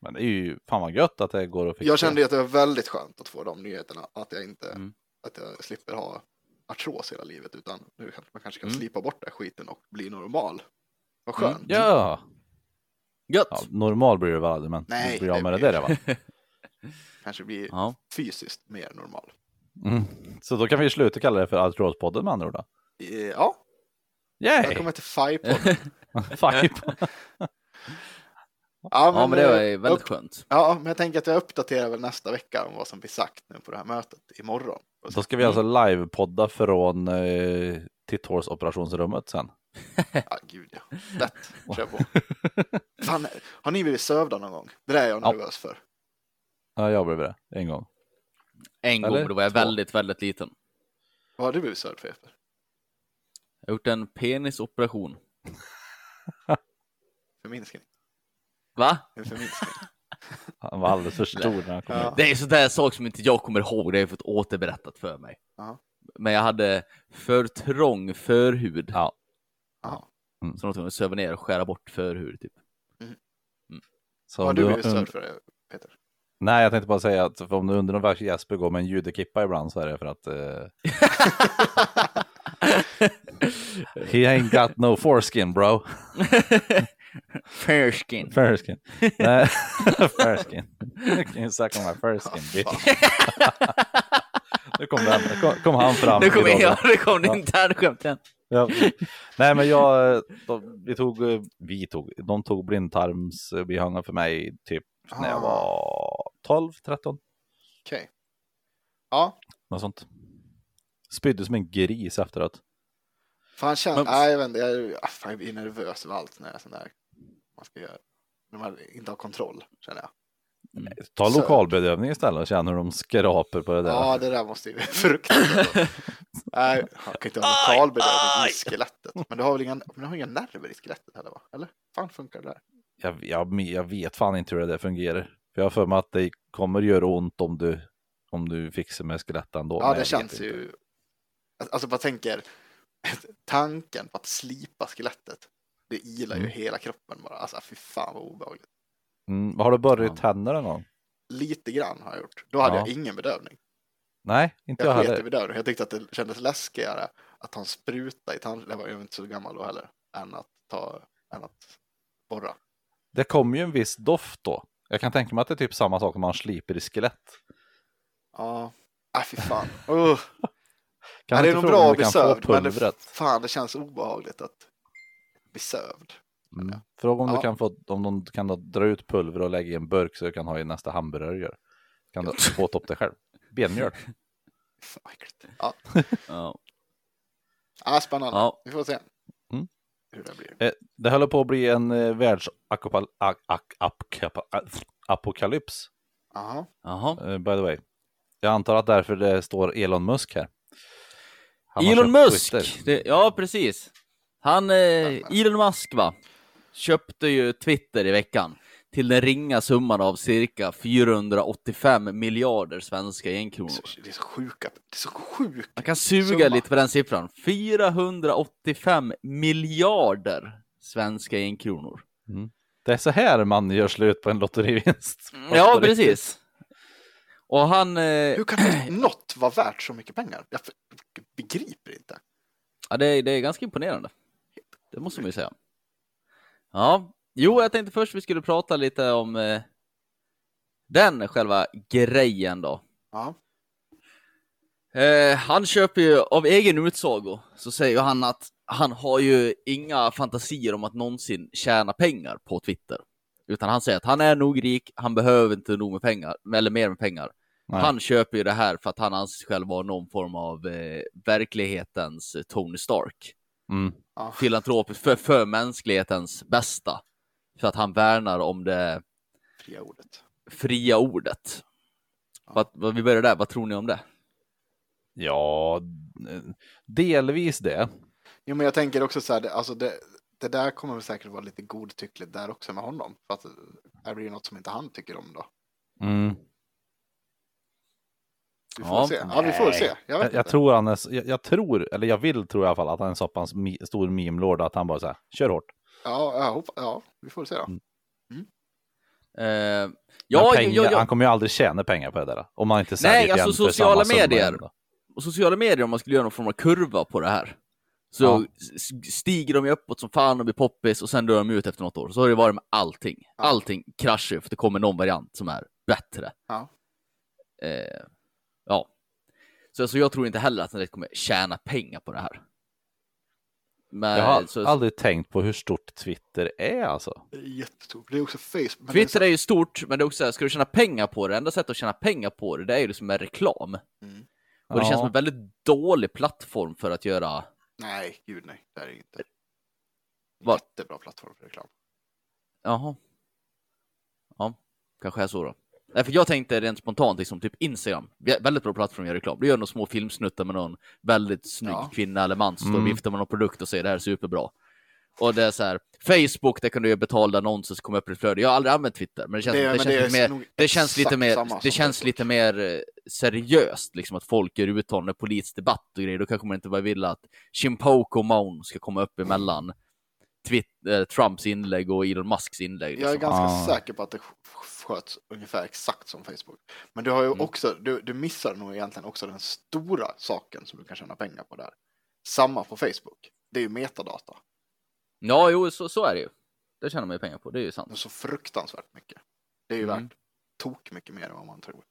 Men det är ju fan vad gött att det går att fixa. Jag kände att det var väldigt skönt att få de nyheterna, att jag inte, Mm. att jag slipper ha artros hela livet, utan nu kan man kanske kan Mm. slipa bort den skiten och bli normal. Vad Mm. skönt. Ja! Gött! ja! Normal blir det väl aldrig, men Nej, du blir av det med det blir där va? Kanske blir Ja. fysiskt mer normal. Mm. Så då kan vi sluta kalla det för Artrospodden med andra ord då. Eh, Ja, Yay! välkommen till FI-podden. Fuck. Ja, Ja, men det var ju väldigt upp, skönt. Ja, men jag tänker att jag uppdaterar väl nästa vecka om vad som blir sagt nu på det här mötet imorgon. Då ska vi alltså livepodda från eh, Titthåls operationsrummet sen. Ja, gud ja. Lätt. Kör på. Fan, har ni blivit sövda någon gång? Det där är jag Ja. nervös för. Ja, jag blev det en gång. En gång, Eller? men då var jag Två. väldigt, väldigt liten. Vad har du blivit sövd för Jesper? Jag har gjort en penisoperation. Förminskning. Va? En förminskning. Han var alldeles för stor när han kom Ja. Det är sådär sak som inte jag kommer ihåg, det har jag fått återberättat för mig. Ja. Men jag hade för trång förhud. Ja. Ja. Så de var tvungna att söva ner och skära bort förhud typ. Så Vad har om du du, blivit sövd för Peter? Nej, jag tänkte bara säga att om du undrar varför Jesper går med en judekippa ibland så är det för att eh, he ain't got no foreskin bro. Fairskin. Fairskin. Nej, fairskin. Can you suck on my fairskin bitch. Nu kom, den, kom, kom han fram. Nu kom jag, nu kom det internskämten. Ja. Nej men jag, de, vi tog, vi tog, de tog blindtarmsbihången för mig typ när jag Ah. var 12, 13, Okej. Ja, något sånt. Spydde som en gris efteråt. Fan känner, Men- nej jag vet inte, jag, är- ah, fan, jag blir nervös över allt när jag sån där, man ska göra, när man inte har kontroll känner jag. Ta Så- lokalbedövning istället och känna hur de skrapar på det där. Ja, det där måste ju bli fruktansvärt. Nej, man kan inte ha lokalbedövning i skelettet. Men du har väl inga, men du har inga nerver i skelettet heller va? Eller? fan funkar det där? Jag, jag, jag vet fan inte hur det där fungerar. För jag har för mig att det kommer göra ont om du, om du fixar med skelett ändå. Ja, det känns inte. ju... Alltså bara tänker, tanken på att slipa skelettet, det ilar ju Mm. hela kroppen bara. Alltså fy fan vad obehagligt. Mm, har du borrat Ja. tänder någon gång? Lite grann har jag gjort. Då hade Ja. jag ingen bedövning. Nej, inte jag, Jag heller. bedövning. Jag tyckte att det kändes läskigare att ha en spruta i tand... Jag var ju inte så gammal då heller. Än att ta... Än att borra. Det kommer ju en viss doft då. Jag kan tänka mig att det är typ samma sak om man sliper i skelett. Ja. Nej fy fan. Uh. Kan Ja, det är nog bra att bli sövd, men det, fan det känns obehagligt att bli sövd. Mm. Fråga om Ja. du kan få, om de kan dra ut pulver och lägga i en burk så du kan ha i nästa hamburgare. Kan du få upp det själv. Benmjöl. Ja. Ja. ja, spännande. Ja. Vi får se Mm. hur det blir. Eh, Det håller på att bli en eh, världsapokalyps, Jaha. Jaha. eh, by the way. Jag antar att därför det står Elon Musk här. Han Elon Musk! Det, ja, precis. Han, eh, Elon Musk va, köpte ju Twitter i veckan till den ringa summan av cirka 485 miljarder svenska enkronor. Det är så sjuka. Det är så sjukt. Man kan suga Summa. lite på den siffran. 485 miljarder svenska enkronor. Det är så här man gör slut på en lotterivinst. Ja, precis. Och han, eh, Hur kan något vara värt så mycket pengar? Jag begriper inte. ja, det, är- det är ganska imponerande. Det måste man ju säga. Ja, jo, jag tänkte först vi skulle prata lite om eh, den själva grejen då. Ja. Eh, han köper ju av egen utsago så säger han att han har ju inga fantasier om att någonsin tjäna pengar på Twitter. Utan han säger att han är nog rik, han behöver inte nog med pengar, eller mer med pengar. Nej. Han köper ju det här för att han anser sig själv vara någon form av eh, verklighetens Tony Stark. Mm. Ja. Filantropisk för, för mänsklighetens bästa. För att han värnar om det Fria ordet. fria ordet. Vad, vad, vi börjar där, vad tror ni om det? Ja, eh, delvis det. Jo, men jag tänker också så här, alltså det, det där kommer väl säkert vara lite godtyckligt där också med honom. För att det blir något som inte han tycker om då. Mm. Vi får Ja, se. Ja, vi får se. Jag Jag, jag tror han är, jag, jag tror, eller jag vill tro i alla fall att han är en så pass mi, stor meme-lord att han bara säger kör hårt. Ja, jag hoppas, ja, vi får se då. Mm. Eh, Ja, ja, pengar, ja, ja, Han kommer ju aldrig tjäna pengar på det där. Om man inte säljer Nej, alltså sociala medier. och sociala medier, om man skulle göra någon form av kurva på det här, så Ja. stiger de ju uppåt som fan och blir poppis och sen dör de ut efter något år. Så har det varit med allting. Ja. Allting kraschar ju för att det kommer någon variant som är bättre. Ja. Eh, ja. Så alltså, jag tror inte heller att direkt kommer tjäna pengar på det här. Men, Jag har så, aldrig tänkt på hur stort Twitter är alltså. Det är jättestort. Det är också Facebook. det är Twitter så- är ju stort, men det är också så här, ska du tjäna pengar på det, enda sättet att tjäna pengar på det, det är ju liksom med reklam. Mm. Och det känns Ja. som en väldigt dålig plattform för att göra Nej, gud nej. Det är det inte. Vad? Jättebra plattform för reklam. Jaha. Ja, kanske är så då. Nej, för jag tänkte rent spontant liksom typ Instagram. Vä- Väldigt bra plattform att göra reklam. Du gör några små filmsnuttar med någon väldigt snygg Ja. kvinna eller man står och Mm. viftar med någon produkt och säger det här är superbra. Och det är så här, Facebook, där kan du göra betalda annonser som kommer upp i ditt flöde. Jag har aldrig använt Twitter, men det känns, Det- det, men känns, det är lite, mer, det känns lite mer, samma det som känns Facebook. lite mer eh, seriöst, liksom att folk gör uttalanden, politisk debatt och grejer. Då kanske man inte bara vill att Chimpoko Moan ska komma upp emellan Twitter, Trumps inlägg och Elon Musks inlägg. Jag är Liksom. ganska Ah. säker på att det sk- sköts ungefär exakt som Facebook. Men du har ju Mm. också, du, du missar nog egentligen också den stora saken som du kan tjäna pengar på där. Samma på Facebook. Det är ju metadata. Ja, jo, så, så är det ju. Det tjänar man ju pengar på, det är ju sant. Det är så fruktansvärt mycket. Det är ju Mm. värt tok mycket mer än vad man tror.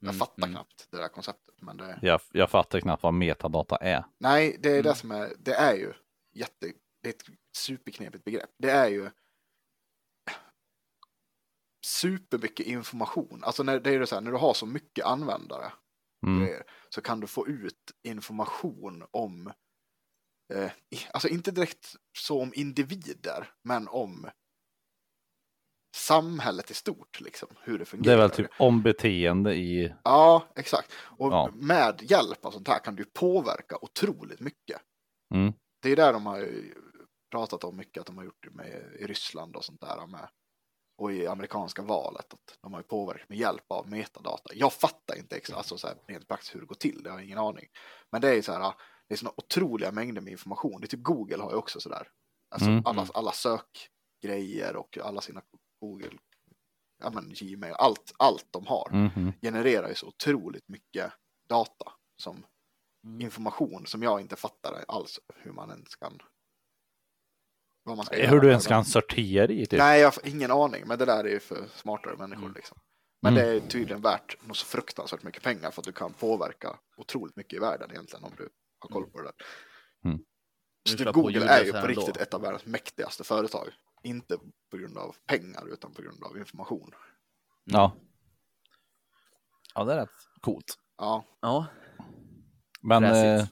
Jag Mm, fattar mm. knappt det där konceptet. Men det, Jag, jag fattar knappt vad metadata är. nej, det är Mm. det som är, det är ju jätte, det är ett superknepigt begrepp. Det är ju supermycket information. Alltså när, det är så här, när du har så mycket användare Mm. grejer, så kan du få ut information om, eh, alltså inte direkt så om individer, men om samhället i stort, liksom, hur det fungerar. Det är väl typ om beteende i... Ja, exakt. Och Ja. med hjälp av sånt här kan du påverka otroligt mycket. Mm. Det är där de har pratat om mycket, att de har gjort det med, i Ryssland och sånt där med. Och i amerikanska valet, att de har påverkat med hjälp av metadata. Jag fattar inte exakt, alltså så här, rent praktiskt hur det går till, det har jag ingen aning. Men det är så här, det är såna otroliga mängder med information. Det är typ Google har ju också så där. Alltså Mm. alla, alla sökgrejer och alla sina Google, ja men Gmail, allt, allt de har Mhm. genererar ju så otroligt mycket data som Mm. information som jag inte fattar alls hur man ens kan. Vad man ska Hur göra du ens kan sortera i typ. Nej, jag har ingen aning, men det där är ju för smartare människor Mm. liksom. Men Mm. det är tydligen värt något så fruktansvärt mycket pengar för att du kan påverka otroligt mycket i världen egentligen om du har koll på det där. Mm. Så typ Google är ju på ändå. riktigt ett av världens mäktigaste företag. Inte på grund av pengar utan på grund av information. Ja. Ja, det är rätt coolt. Ja, Ja, Men, eh,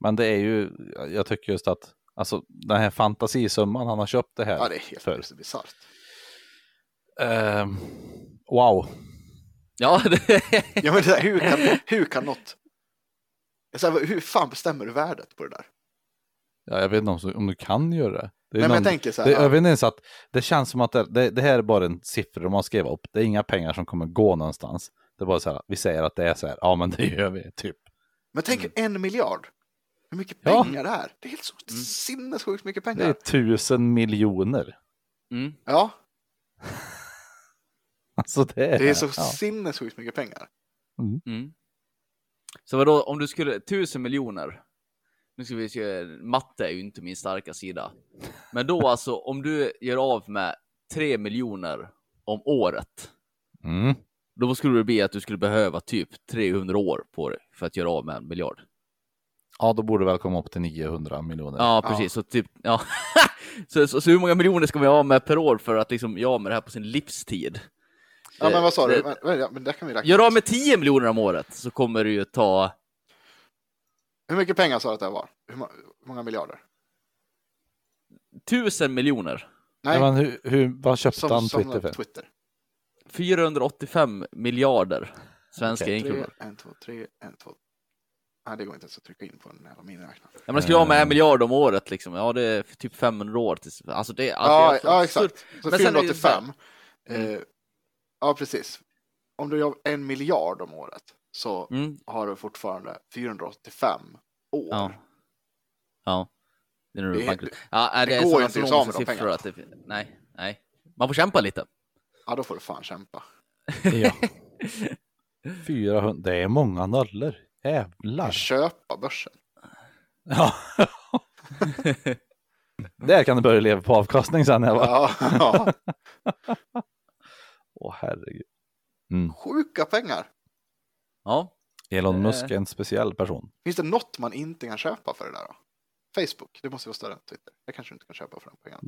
men det är ju, jag tycker just att, alltså den här fantasisumman han har köpt det här ja det är helt för. bisarrt. Ehm, wow. ja det, Ja men det där, hur, kan, hur kan något... Så här, hur fan bestämmer du värdet på det där? Ja, jag vet inte om, om du kan göra det. det är Nej men någon- jag tänker så här, det, jag vet inte ens att det känns som att det, det, det här är bara en siffra de har skrivit upp. Det är inga pengar som kommer gå någonstans. Det är bara så här, vi säger att det är så här, ja men det gör vi, typ. men tänk en miljard. Hur mycket Ja. pengar det är. Det är helt så Mm. sinnessjukt mycket Det är pengar. tusen miljoner. mm. Ja, Alltså det är, det är så ja. sinnessjukt mycket pengar. Mm. Så vadå, om du skulle, tusen miljoner, nu ska vi se, matte är ju inte min starka sida. Men då alltså, om du gör av med tre miljoner om året, Mm. Då skulle det bli att du skulle behöva typ 300 år på dig för att göra av med en miljard. Ja, då borde väl komma upp till 900 miljoner. Ja, precis. Så typ, ja. så, så, så hur många miljoner ska vi ha med per år för att liksom göra med det här på sin livstid? Ja, men vad sa du? Det- Men, men, ja, men där kan vi räkna. Gör av med 10 miljoner om året så kommer det ju ta Hur mycket pengar sa du att det var? Hur, må- hur många miljarder? tusen miljoner. Nej, Ja, men hur, hur, vad köpte som, han Twitter för? Twitter. 485 miljarder svenska. Tre, enkronor. en, två, tre, en, två. Nej, det går inte ens att trycka in på en jävla miniräknare. Ja, men det skulle ha med Eh. en miljard om året liksom. Ja, det är typ 500 år tills... Alltså det, alltså, Ja, jag- ja, absurt. exakt. Så Men sen är det ju så här- 485. Eh, ja, precis. Om du gör en miljard om året så Mm, har du fortfarande 485 år. ja. Ja. Det, är nog Det är- bankrutt. ja, det är går inte att av med de att det, Nej, nej. Man får kämpa lite. Ja, då får du fan kämpa. Ja. 400, det är många nollor. Jävlar. köpa börsen. Ja. Där kan du börja leva på avkastning sen. Bara, Ja, ja. Åh herregud. Mm. Sjuka pengar. Ja. Elon Eh. Musk är en speciell person. Finns det något man inte kan köpa för det där då? Facebook, det måste vara större än Twitter. Det kanske du inte kan köpa för de pengarna.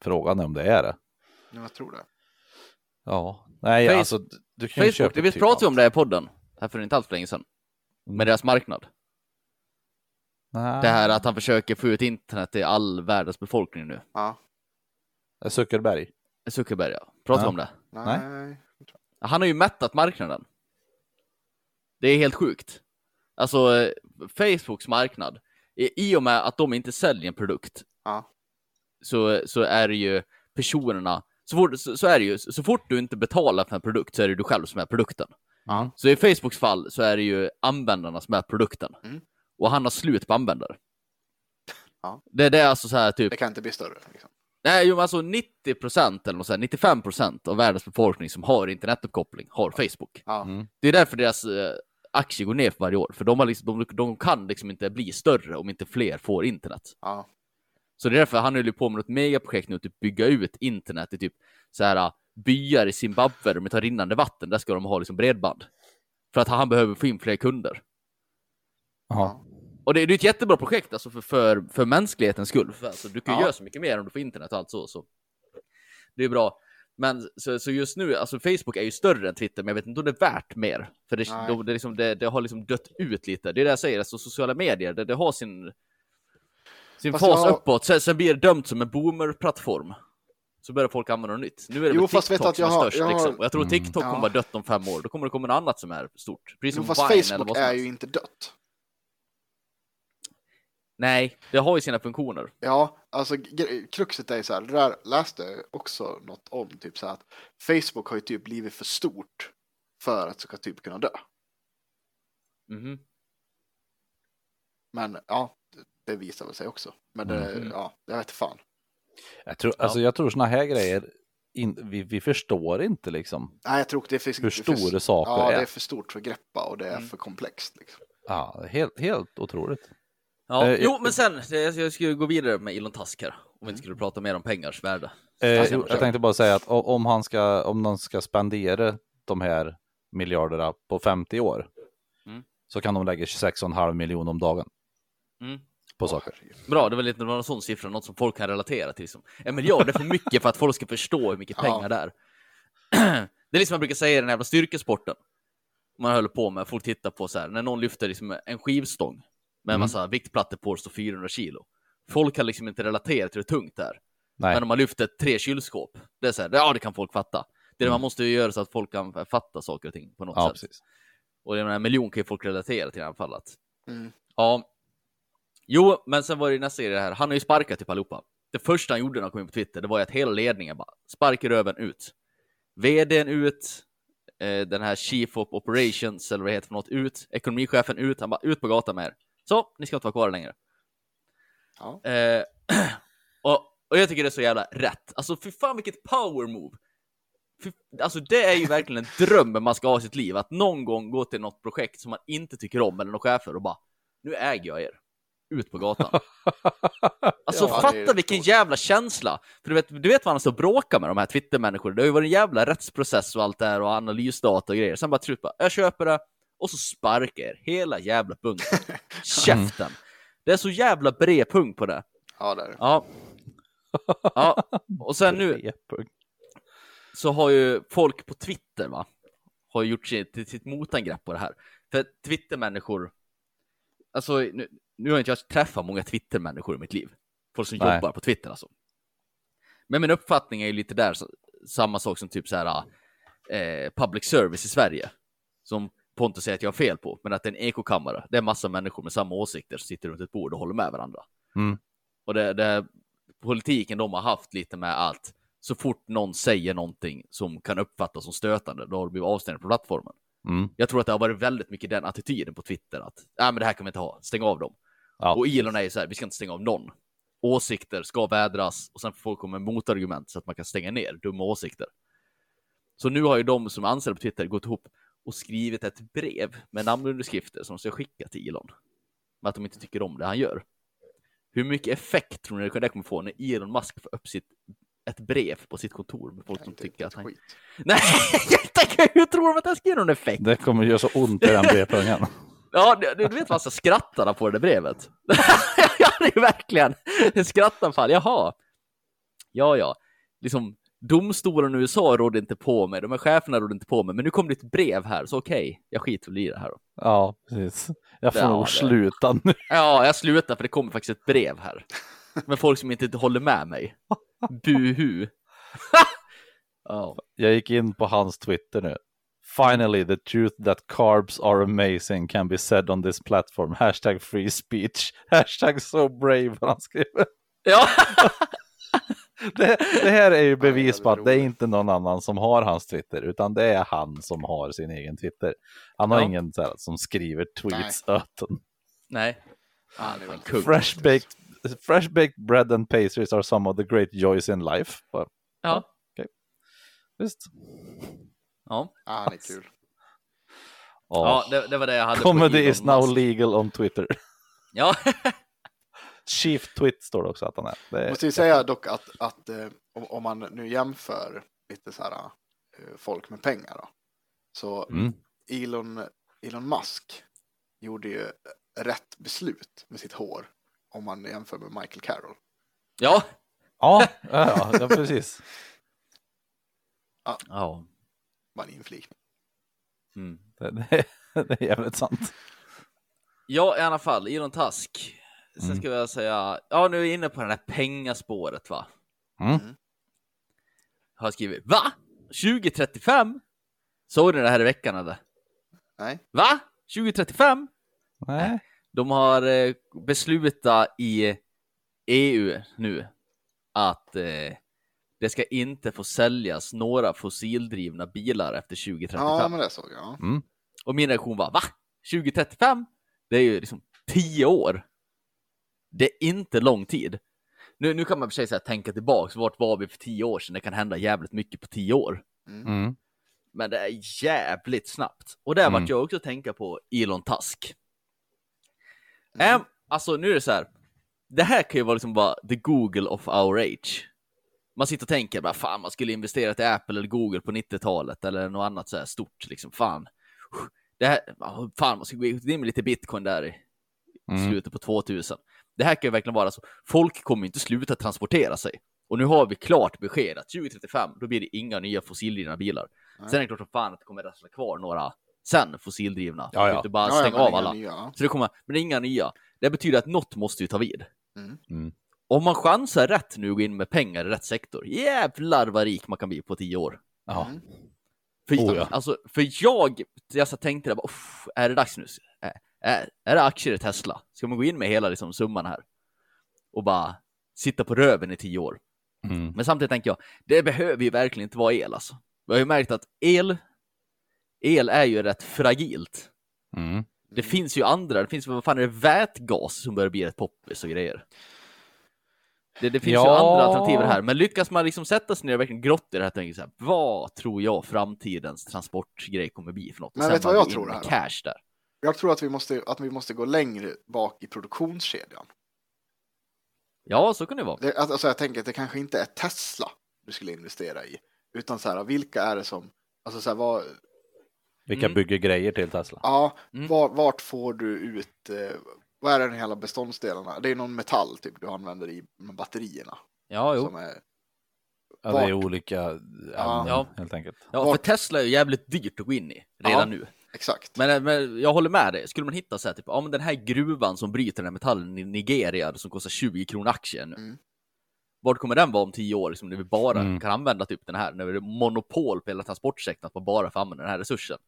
Frågan är om det är det. Ja, jag tror det. Ja, nej Face- alltså du kan ju Facebook, köpa det visst typ pratade vi om det här i podden. Här för inte alls för länge sedan. Med deras marknad. Nej. Det här att han försöker få ut internet till all världens befolkning nu. Ja, Zuckerberg. Zuckerberg, ja. Pratar vi om det? nej. Han har ju mättat marknaden. Det är helt sjukt. Alltså, Facebooks marknad, i i och med att de inte säljer en produkt, Ja. så, så är det ju personerna, så fort, så, så är det ju, så fort du inte betalar för en produkt så är det du själv som är produkten. Ja. Så i Facebooks fall så är det ju användarna som är produkten. Mm. Och han har slut på användare. Ja. Det, det är alltså så här typ, Det kan inte bli större. Liksom. Nej jo alltså 90% eller något så här, 95% av världens befolkning som har internetuppkoppling har Facebook. Ja. Mm. Det är därför deras eh, aktier går ner för varje år, för de, har liksom, de, de kan liksom inte bli större om inte fler får internet. Ja. Så det är därför han håller på med ett megaprojekt nu, typ bygga ut internet i typ så här uh, byar i Zimbabwe där de tar rinnande vatten, där ska de ha liksom bredband. För att han behöver få in fler kunder. Jaha. Och det, det är ett jättebra projekt alltså för, för, för mänsklighetens skull. För, alltså, du kan Ja. göra så mycket mer om du får internet och allt så. så. Det är bra. Men så, så just nu, alltså Facebook är ju större än Twitter, men jag vet inte om det är värt mer. För det, de, det, liksom, det, det har liksom dött ut lite. Det är det jag säger, alltså sociala medier, det, det har sin, sin Fast fas jag uppåt. Sen, sen blir det dömt som en boomer-plattform. Så börjar folk använda något nytt. Nu är det Jo, vet TikTok du att jag som är har- störst jag har- liksom. Och jag tror Mm. TikTok Ja. kommer vara dött om fem år. Då kommer det komma något annat som är stort. Precis Jo, som fast Vine eller Facebook är ju inte dött. Nej, det har ju sina funktioner. Ja, alltså kruxet är så här, det där läste jag också något om, typ så här att Facebook har ju typ blivit för stort för att ska typ kunna dö. Mhm. Men ja, det, visar väl sig också. Men det, Mm. ja, jag vet fan. Jag tror, alltså, jag tror såna här grejer, in, vi, vi förstår inte liksom Nej, jag tror det är för, hur stora saker Ja, är. det är för stort för att greppa och det är Mm. för komplext. Liksom. Ja, helt, helt otroligt. Ja, Eh, jo, men sen, jag skulle gå vidare med Elon Tusk här, om vi inte skulle prata mer om pengars värde. Eh, Ja, jag tänkte bara säga att om han ska, om de ska spendera de här miljarderna på 50 år Mm. så kan de lägga 26,5 miljoner om dagen Mm. på saker. Bra, det var lite någon sån siffra, något som folk kan relatera till. Liksom. En miljard är för mycket för att folk ska förstå hur mycket Ja. pengar det är. Det är liksom jag brukar säga i den här jävla styrkesporten. Man håller på med, folk tittar på så här, när någon lyfter liksom en skivstång med en Mm. massa viktplattor på det står 400 kilo. Folk kan liksom inte relatera till hur tungt det är. Nej, Men om man lyfter tre kylskåp, det är så här, ja det kan folk fatta. Det är det Mm. man måste ju göra så att folk kan fatta saker och ting på något ja, sätt. precis. Och jag menar, en miljon kan ju folk relatera till i alla fall. Att, Mm. ja. Jo, men sen var det nästa grej här. Han har ju sparkat typ allihopa. Det första han gjorde när han kom in på Twitter, det var ju att hela ledningen bara sparkar röven ut. VDn ut, eh, den här Chief of Operations, eller vad det heter för något, ut. Ekonomichefen ut. Han bara, ut på gatan med er. Så, ni ska inte vara kvar längre. Ja. Eh, och, och jag tycker det är så jävla rätt. Alltså fy fan vilket power move. Fy, alltså det är ju verkligen en dröm man ska ha i sitt liv. Att någon gång gå till något projekt som man inte tycker om eller någon chefer och bara Nu äger jag er. Ut på gatan. Alltså Ja, fatta vilken coolt. jävla känsla! För du vet, du vet vad han står och bråkar med de här Twitter-människorna. Det har ju varit en jävla rättsprocess och allt det här och analysdata och grejer. Sen bara till slut bara, jag köper det. Och så sparkar er hela jävla bunten. Käften! Det är så jävla bred punkt på det. Ja, det är det. Ja. Ja, och sen nu så har ju folk på Twitter va, har gjort sitt, till sitt motangrepp på det här. För Twitter-människor, alltså nu, nu har inte jag träffat många Twitter-människor i mitt liv. Folk som Nej. jobbar på Twitter alltså. Men min uppfattning är ju lite där, så, samma sak som typ så här eh, public service i Sverige. Som Pontus säger att jag har fel på, men att det är en ekokammare. Det är massa människor med samma åsikter som sitter runt ett bord och håller med varandra. Mm. Och det, det politiken de har haft lite med att så fort någon säger någonting som kan uppfattas som stötande, då har det blivit avstängd på plattformen. Mm. Jag tror att det har varit väldigt mycket den attityden på Twitter att nej, men det här kan vi inte ha, stäng av dem. Ja. Och Elon är ju så här, vi ska inte stänga av någon. Åsikter ska vädras och sen får folk komma med motargument så att man kan stänga ner dumma åsikter. Så nu har ju de som är anställda på Twitter gått ihop och skrivit ett brev med namnunderskrifter som de ska skicka till Elon. Med att de inte tycker om det han gör. Hur mycket effekt tror ni det kommer få när Elon Musk får upp sitt, ett brev på sitt kontor med folk som Inte- tycker att han... skit. Nej, jag tänker, hur tror de att det här ska ge någon effekt? Det kommer göra så ont i den brevpungen. Ja, du, du vet vad så skrattarna på det där brevet? ja, det är verkligen en skrattanfall. Jaha. Ja, ja. Liksom, domstolen i USA rådde inte på mig, de här cheferna rådde inte på mig, men nu kom det ett brev här, så okej, jag skiter väl i det här då. Ja, precis. Jag får Ja, nog det- sluta nu. Ja, jag slutar för det kommer faktiskt ett brev här. Med folk som inte håller med mig. Buhu. ja. Jag gick in på hans Twitter nu. Finally, the truth that carbs are amazing can be said on this platform. Hashtag free speech. Hashtag so brave, han skriver. ja. Det, det här är ju bevis på att det är inte någon annan som har hans Twitter, utan det är han som har sin egen Twitter. Han har Ja. ingen så här, som skriver tweets. Nej. Han är är en väl kung. Fresh baked, fresh baked bread and pastries are some of the great joys in life. Bara, Ja. Visst. Ja. Ja, han är kul. Ja, det, det var det jag hade Comedy is now legal on Twitter. Ja. Chief Twit står det också att han är. Det är Måste ju säga dock att, att eh, om, man nu jämför lite så här eh, folk med pengar då. Så Mm. Elon, Elon Musk gjorde ju rätt beslut med sitt hår. Om man jämför med Michael Carroll. Ja. Ja, ja, ja, precis. Ja. Bara en inflikning. Mm. Det, det, är- det är jävligt sant. Ja, i alla fall, Elon Tusk. Sen Mm. ska jag säga, ja nu är jag inne på det här pengaspåret va. Mm. Har jag skrivit, va? 2035? Såg ni det här i veckan eller? Nej, Va? 2035? Nej. De har eh, beslutat i EU nu att eh, det ska inte få säljas några fossildrivna bilar efter 2035. ja men det såg jag. ja. Mm. Och min reaktion var, va? 2035? Det är ju liksom 10 år. Det är inte lång tid. Nu, nu kan man för sig så här, tänka tillbaks, vart var vi för 10 år sedan? Det kan hända jävligt mycket på 10 år. Mm. Men det är jävligt snabbt. Och där Mm. vart jag också tänka på Elon Tusk. Mm. Äm, alltså nu är det så här. Det här kan ju vara liksom bara the Google of our age. Man sitter och tänker bara fan man skulle investera i Apple eller Google på 90-talet eller något annat så här stort liksom. Fan. Det här, fan man ska gå in med lite bitcoin där i Mm. slutet på 2000. Det här kan ju verkligen vara så. Folk kommer inte sluta transportera sig. Och nu har vi klart besked att 2035, då blir det inga nya fossildrivna bilar. Nej. Sen är det klart som fan att det kommer rassla kvar några sen fossildrivna. Ja, ja. Inte bara Ja, ja, stänga men av alla. nya, ja. Så det kommer, men det är inga nya. Det betyder att något måste ju ta vid. Mm. Mm. Om man chansar rätt nu och går in med pengar i rätt sektor, jävlar vad rik man kan bli på tio år. Ja. Mm. För, Oh, ja. alltså, för jag, jag så tänkte, bara, "Uff, är det dags nu? Är, det aktier i Tesla? Ska man gå in med hela liksom, summan här? Och bara sitta på röven i tio år? Mm. Men samtidigt tänker jag, det behöver ju verkligen inte vara el alltså. Vi har ju märkt att el, el är ju rätt fragilt. Mm. Det finns ju andra, det finns vad fan är det, vätgas som börjar bli rätt poppis och grejer. Det, det finns ju Ja. andra alternativ här, men lyckas man liksom sätta sig ner och verkligen grotta i det här, tänker så här, vad tror jag framtidens transportgrej kommer bli för något? Men sen vet du vad jag tror här cash där. Jag tror att vi måste, att vi måste gå längre bak i produktionskedjan. Ja, så kan det vara. Det, alltså jag tänker att det kanske inte är Tesla du skulle investera i. Utan så här, vilka är det som, alltså så här, vad, Vilka Mm. bygger grejer till Tesla? ja, Mm. var, vart får du ut, eh, vad är den hela beståndsdelarna? Det är någon metall typ du använder i med batterierna. Ja, jo. Som är, Ja, det är olika ämnen Ja. helt enkelt. Ja, för Tesla är ju jävligt dyrt att gå in i redan Ja. nu. Exakt. Men, men jag håller med dig. Skulle man hitta så här, typ, ja men den här gruvan som bryter den här metallen i Nigeria som kostar 20 kronor aktien. Mm. Vart kommer den vara om 10 år? Liksom, när vi bara Mm. kan använda typ den här, när vi har monopol på hela transportsektorn, att man bara får använda den här resursen.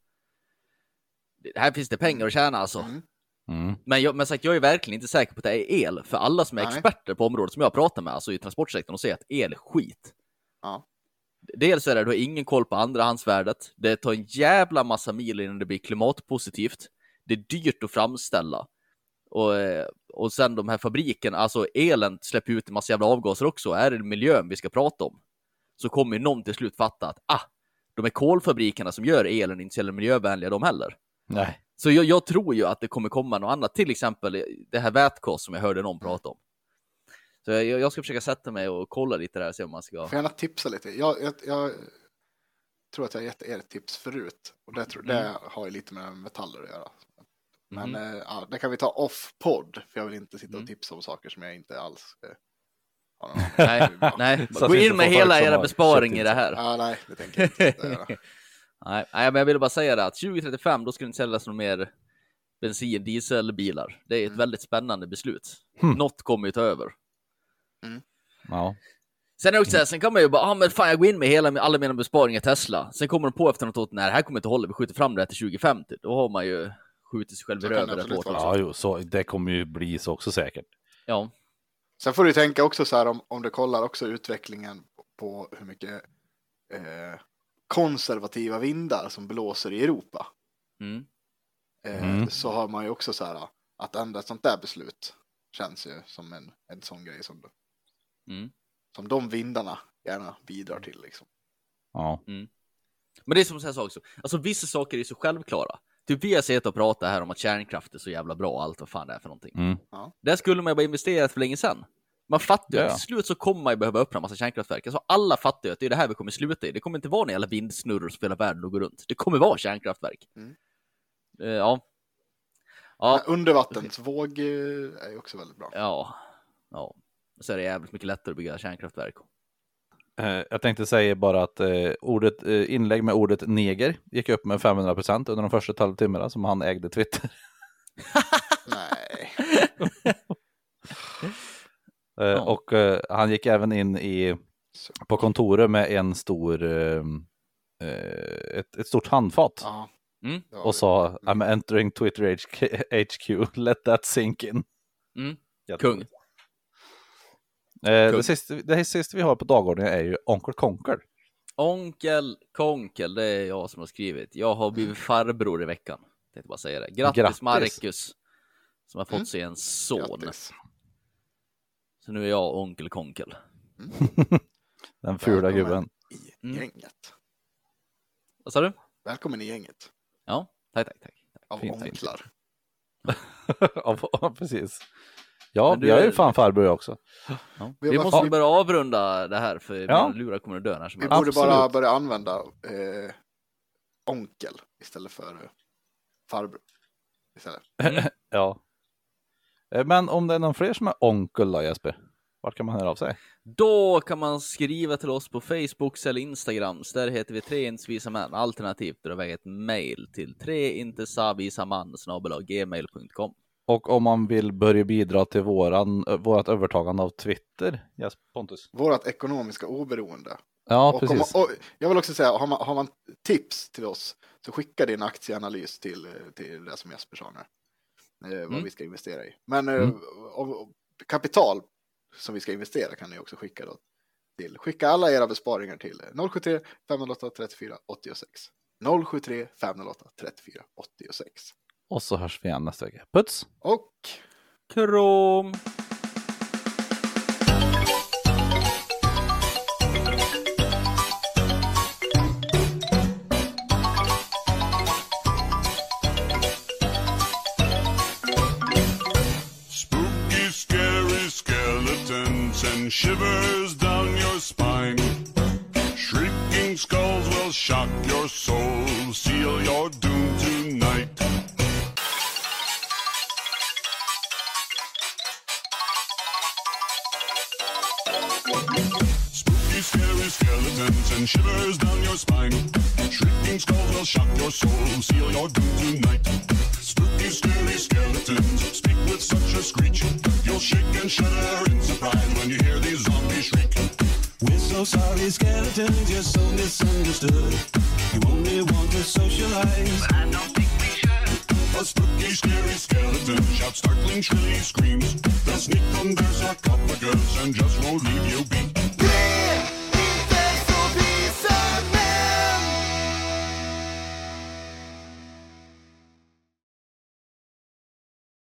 Det här finns det pengar att tjäna alltså. Mm. Mm. Men, jag, men sagt, jag är verkligen inte säker på att det är el. För alla som är Nej. experter på området som jag pratar med, alltså i transportsektorn, och säger att el är skit. Ja. Dels är det, du har ingen koll på andrahandsvärdet. Det tar en jävla massa mil innan det blir klimatpositivt. Det är dyrt att framställa. Och, eh, och sen de här fabrikerna, alltså elen släpper ut en massa jävla avgaser också. Är det miljön vi ska prata om? Så kommer ju någon till slut fatta att ah, de här kolfabrikerna som gör elen är inte så jävla miljövänliga de heller. Nej. Så jag, jag tror ju att det kommer komma något annat, till exempel det här vätgas som jag hörde någon prata om. Så jag, jag ska försöka sätta mig och kolla lite där och se om man ska... Får gärna tipsa lite. Jag, jag, jag tror att jag gett er ett tips förut. Och det, tror, det har ju lite med metaller att göra. Men Mm. eh, ja, det kan vi ta off-podd. För jag vill inte sitta och Mm. tipsa om saker som jag inte alls har någon Nej, nej. Gå vi in inte med hela era besparing i det här. Ja, nej, det tänker jag inte. Nej, nej, men jag ville bara säga det att 2035 då ska det inte säljas några mer bensin dieselbilar. Det är ett Mm. väldigt spännande beslut. Hmm. Något kommer ju ta över. Ja. Sen är också här, sen kan man ju bara, ah, men fan jag går in med hela, alla mina besparingar i Tesla. Sen kommer de på efter något år, nej det här kommer inte hålla, vi skjuter fram det här till 2050. Då har man ju skjutit sig själv i röven rätt absolut hårt. vara. också. ja, jo, så det kommer ju bli så också säkert. Ja. Sen får du tänka också så här om, om du kollar också utvecklingen på hur mycket eh, konservativa vindar som blåser i Europa. Mm. Eh, Mm. Så har man ju också så här att ändra ett sånt där beslut känns ju som en, en sån grej som, Mm. som de vindarna gärna bidrar till liksom. Ja. Men det är som så här saker också, alltså vissa saker är så självklara. Typ vi har sett och pratat här om att kärnkraft är så jävla bra och allt vad fan det är för någonting. Mm. Där skulle man ju bara investerat för länge sedan. Man fattar ju Ja, att ja. till slut så kommer man ju behöva öppna massa kärnkraftverk. Alltså alla fattar ju att det är det här vi kommer sluta i. Det kommer inte vara några jävla vindsnurror som spelar världen och går runt. Det kommer vara kärnkraftverk. Mm. Eh, ja. Ja, Undervattensvåg eh, är ju också väldigt bra. ja, ja. Så är det jävligt mycket lättare att bygga kärnkraftverk. Eh, Jag tänkte säga bara att eh, ordet, eh, inlägg med ordet neger gick upp med 500 procent under de första 12 timmarna som han ägde Twitter. Nej. Ja. Och han gick även in i, på kontoret med en stor, ett, ett stort handfat. Ja. Mm. Och sa I'm entering Twitter HQ, let that sink in. Mm. Kung. Eh, det, sista, det sista vi har på dagordningen är ju Onkel Konkel. Onkel Konkel, det är jag som har skrivit. Jag har blivit farbror i veckan. Tänkte bara säga det. Grattis, Grattis. Marcus. Som har fått Mm. sig en son. Grattis. Så nu är jag onkel Konkel. Den fula Välkommen. gubben. I Mm. gänget. Vad sa du? Välkommen i gänget. Ja, tack, tack, tack. Av Fint, onklar. ja, precis. Ja, du jag är ju fan farbror jag också. Ja. Vi Vi måste bara- börja avrunda det här för Ja. mina lurar kommer att dö när som Vi borde bara Absolut. börja använda eh, onkel istället för eh, farbror. Istället. Ja. Eh, Men om det är någon fler som är onkel då Jesper? Vart kan man höra av sig? Då kan man skriva till oss på Facebook eller Instagram. Där heter vi tre intsvisa män. Alternativt dra iväg ett mail till treintesavisaman gmail.com. Och om man vill börja bidra till våran, vårat övertagande av Twitter, Jesper Pontus? Vårat ekonomiska oberoende. Ja, och, precis. och jag vill också säga, har man, har man tips till oss så skicka din aktieanalys till, till det som Jesper sa nu. Eh, vad Mm. vi ska investera i. Men eh, Mm. och, och, kapital som vi ska investera kan ni också skicka då till. Skicka alla era besparingar till eh, 073 508 34 86. 073 508 34 86. Och så hörs vi igen nästa vecka. Puts! Och Krom! Spooky, scary skeleton skeletons and shivers shock seal your doom tonight. Spooky, scary skeletons speak with such a screech. You'll shake and shudder in surprise when you hear these zombies shriek. We're so sorry, skeletons, you're so misunderstood. You only want to socialize. But I don't think we should. A spooky, scary skeleton shouts startling, shrilly screams. They'll sneak their sarcophagus and just won't leave you be.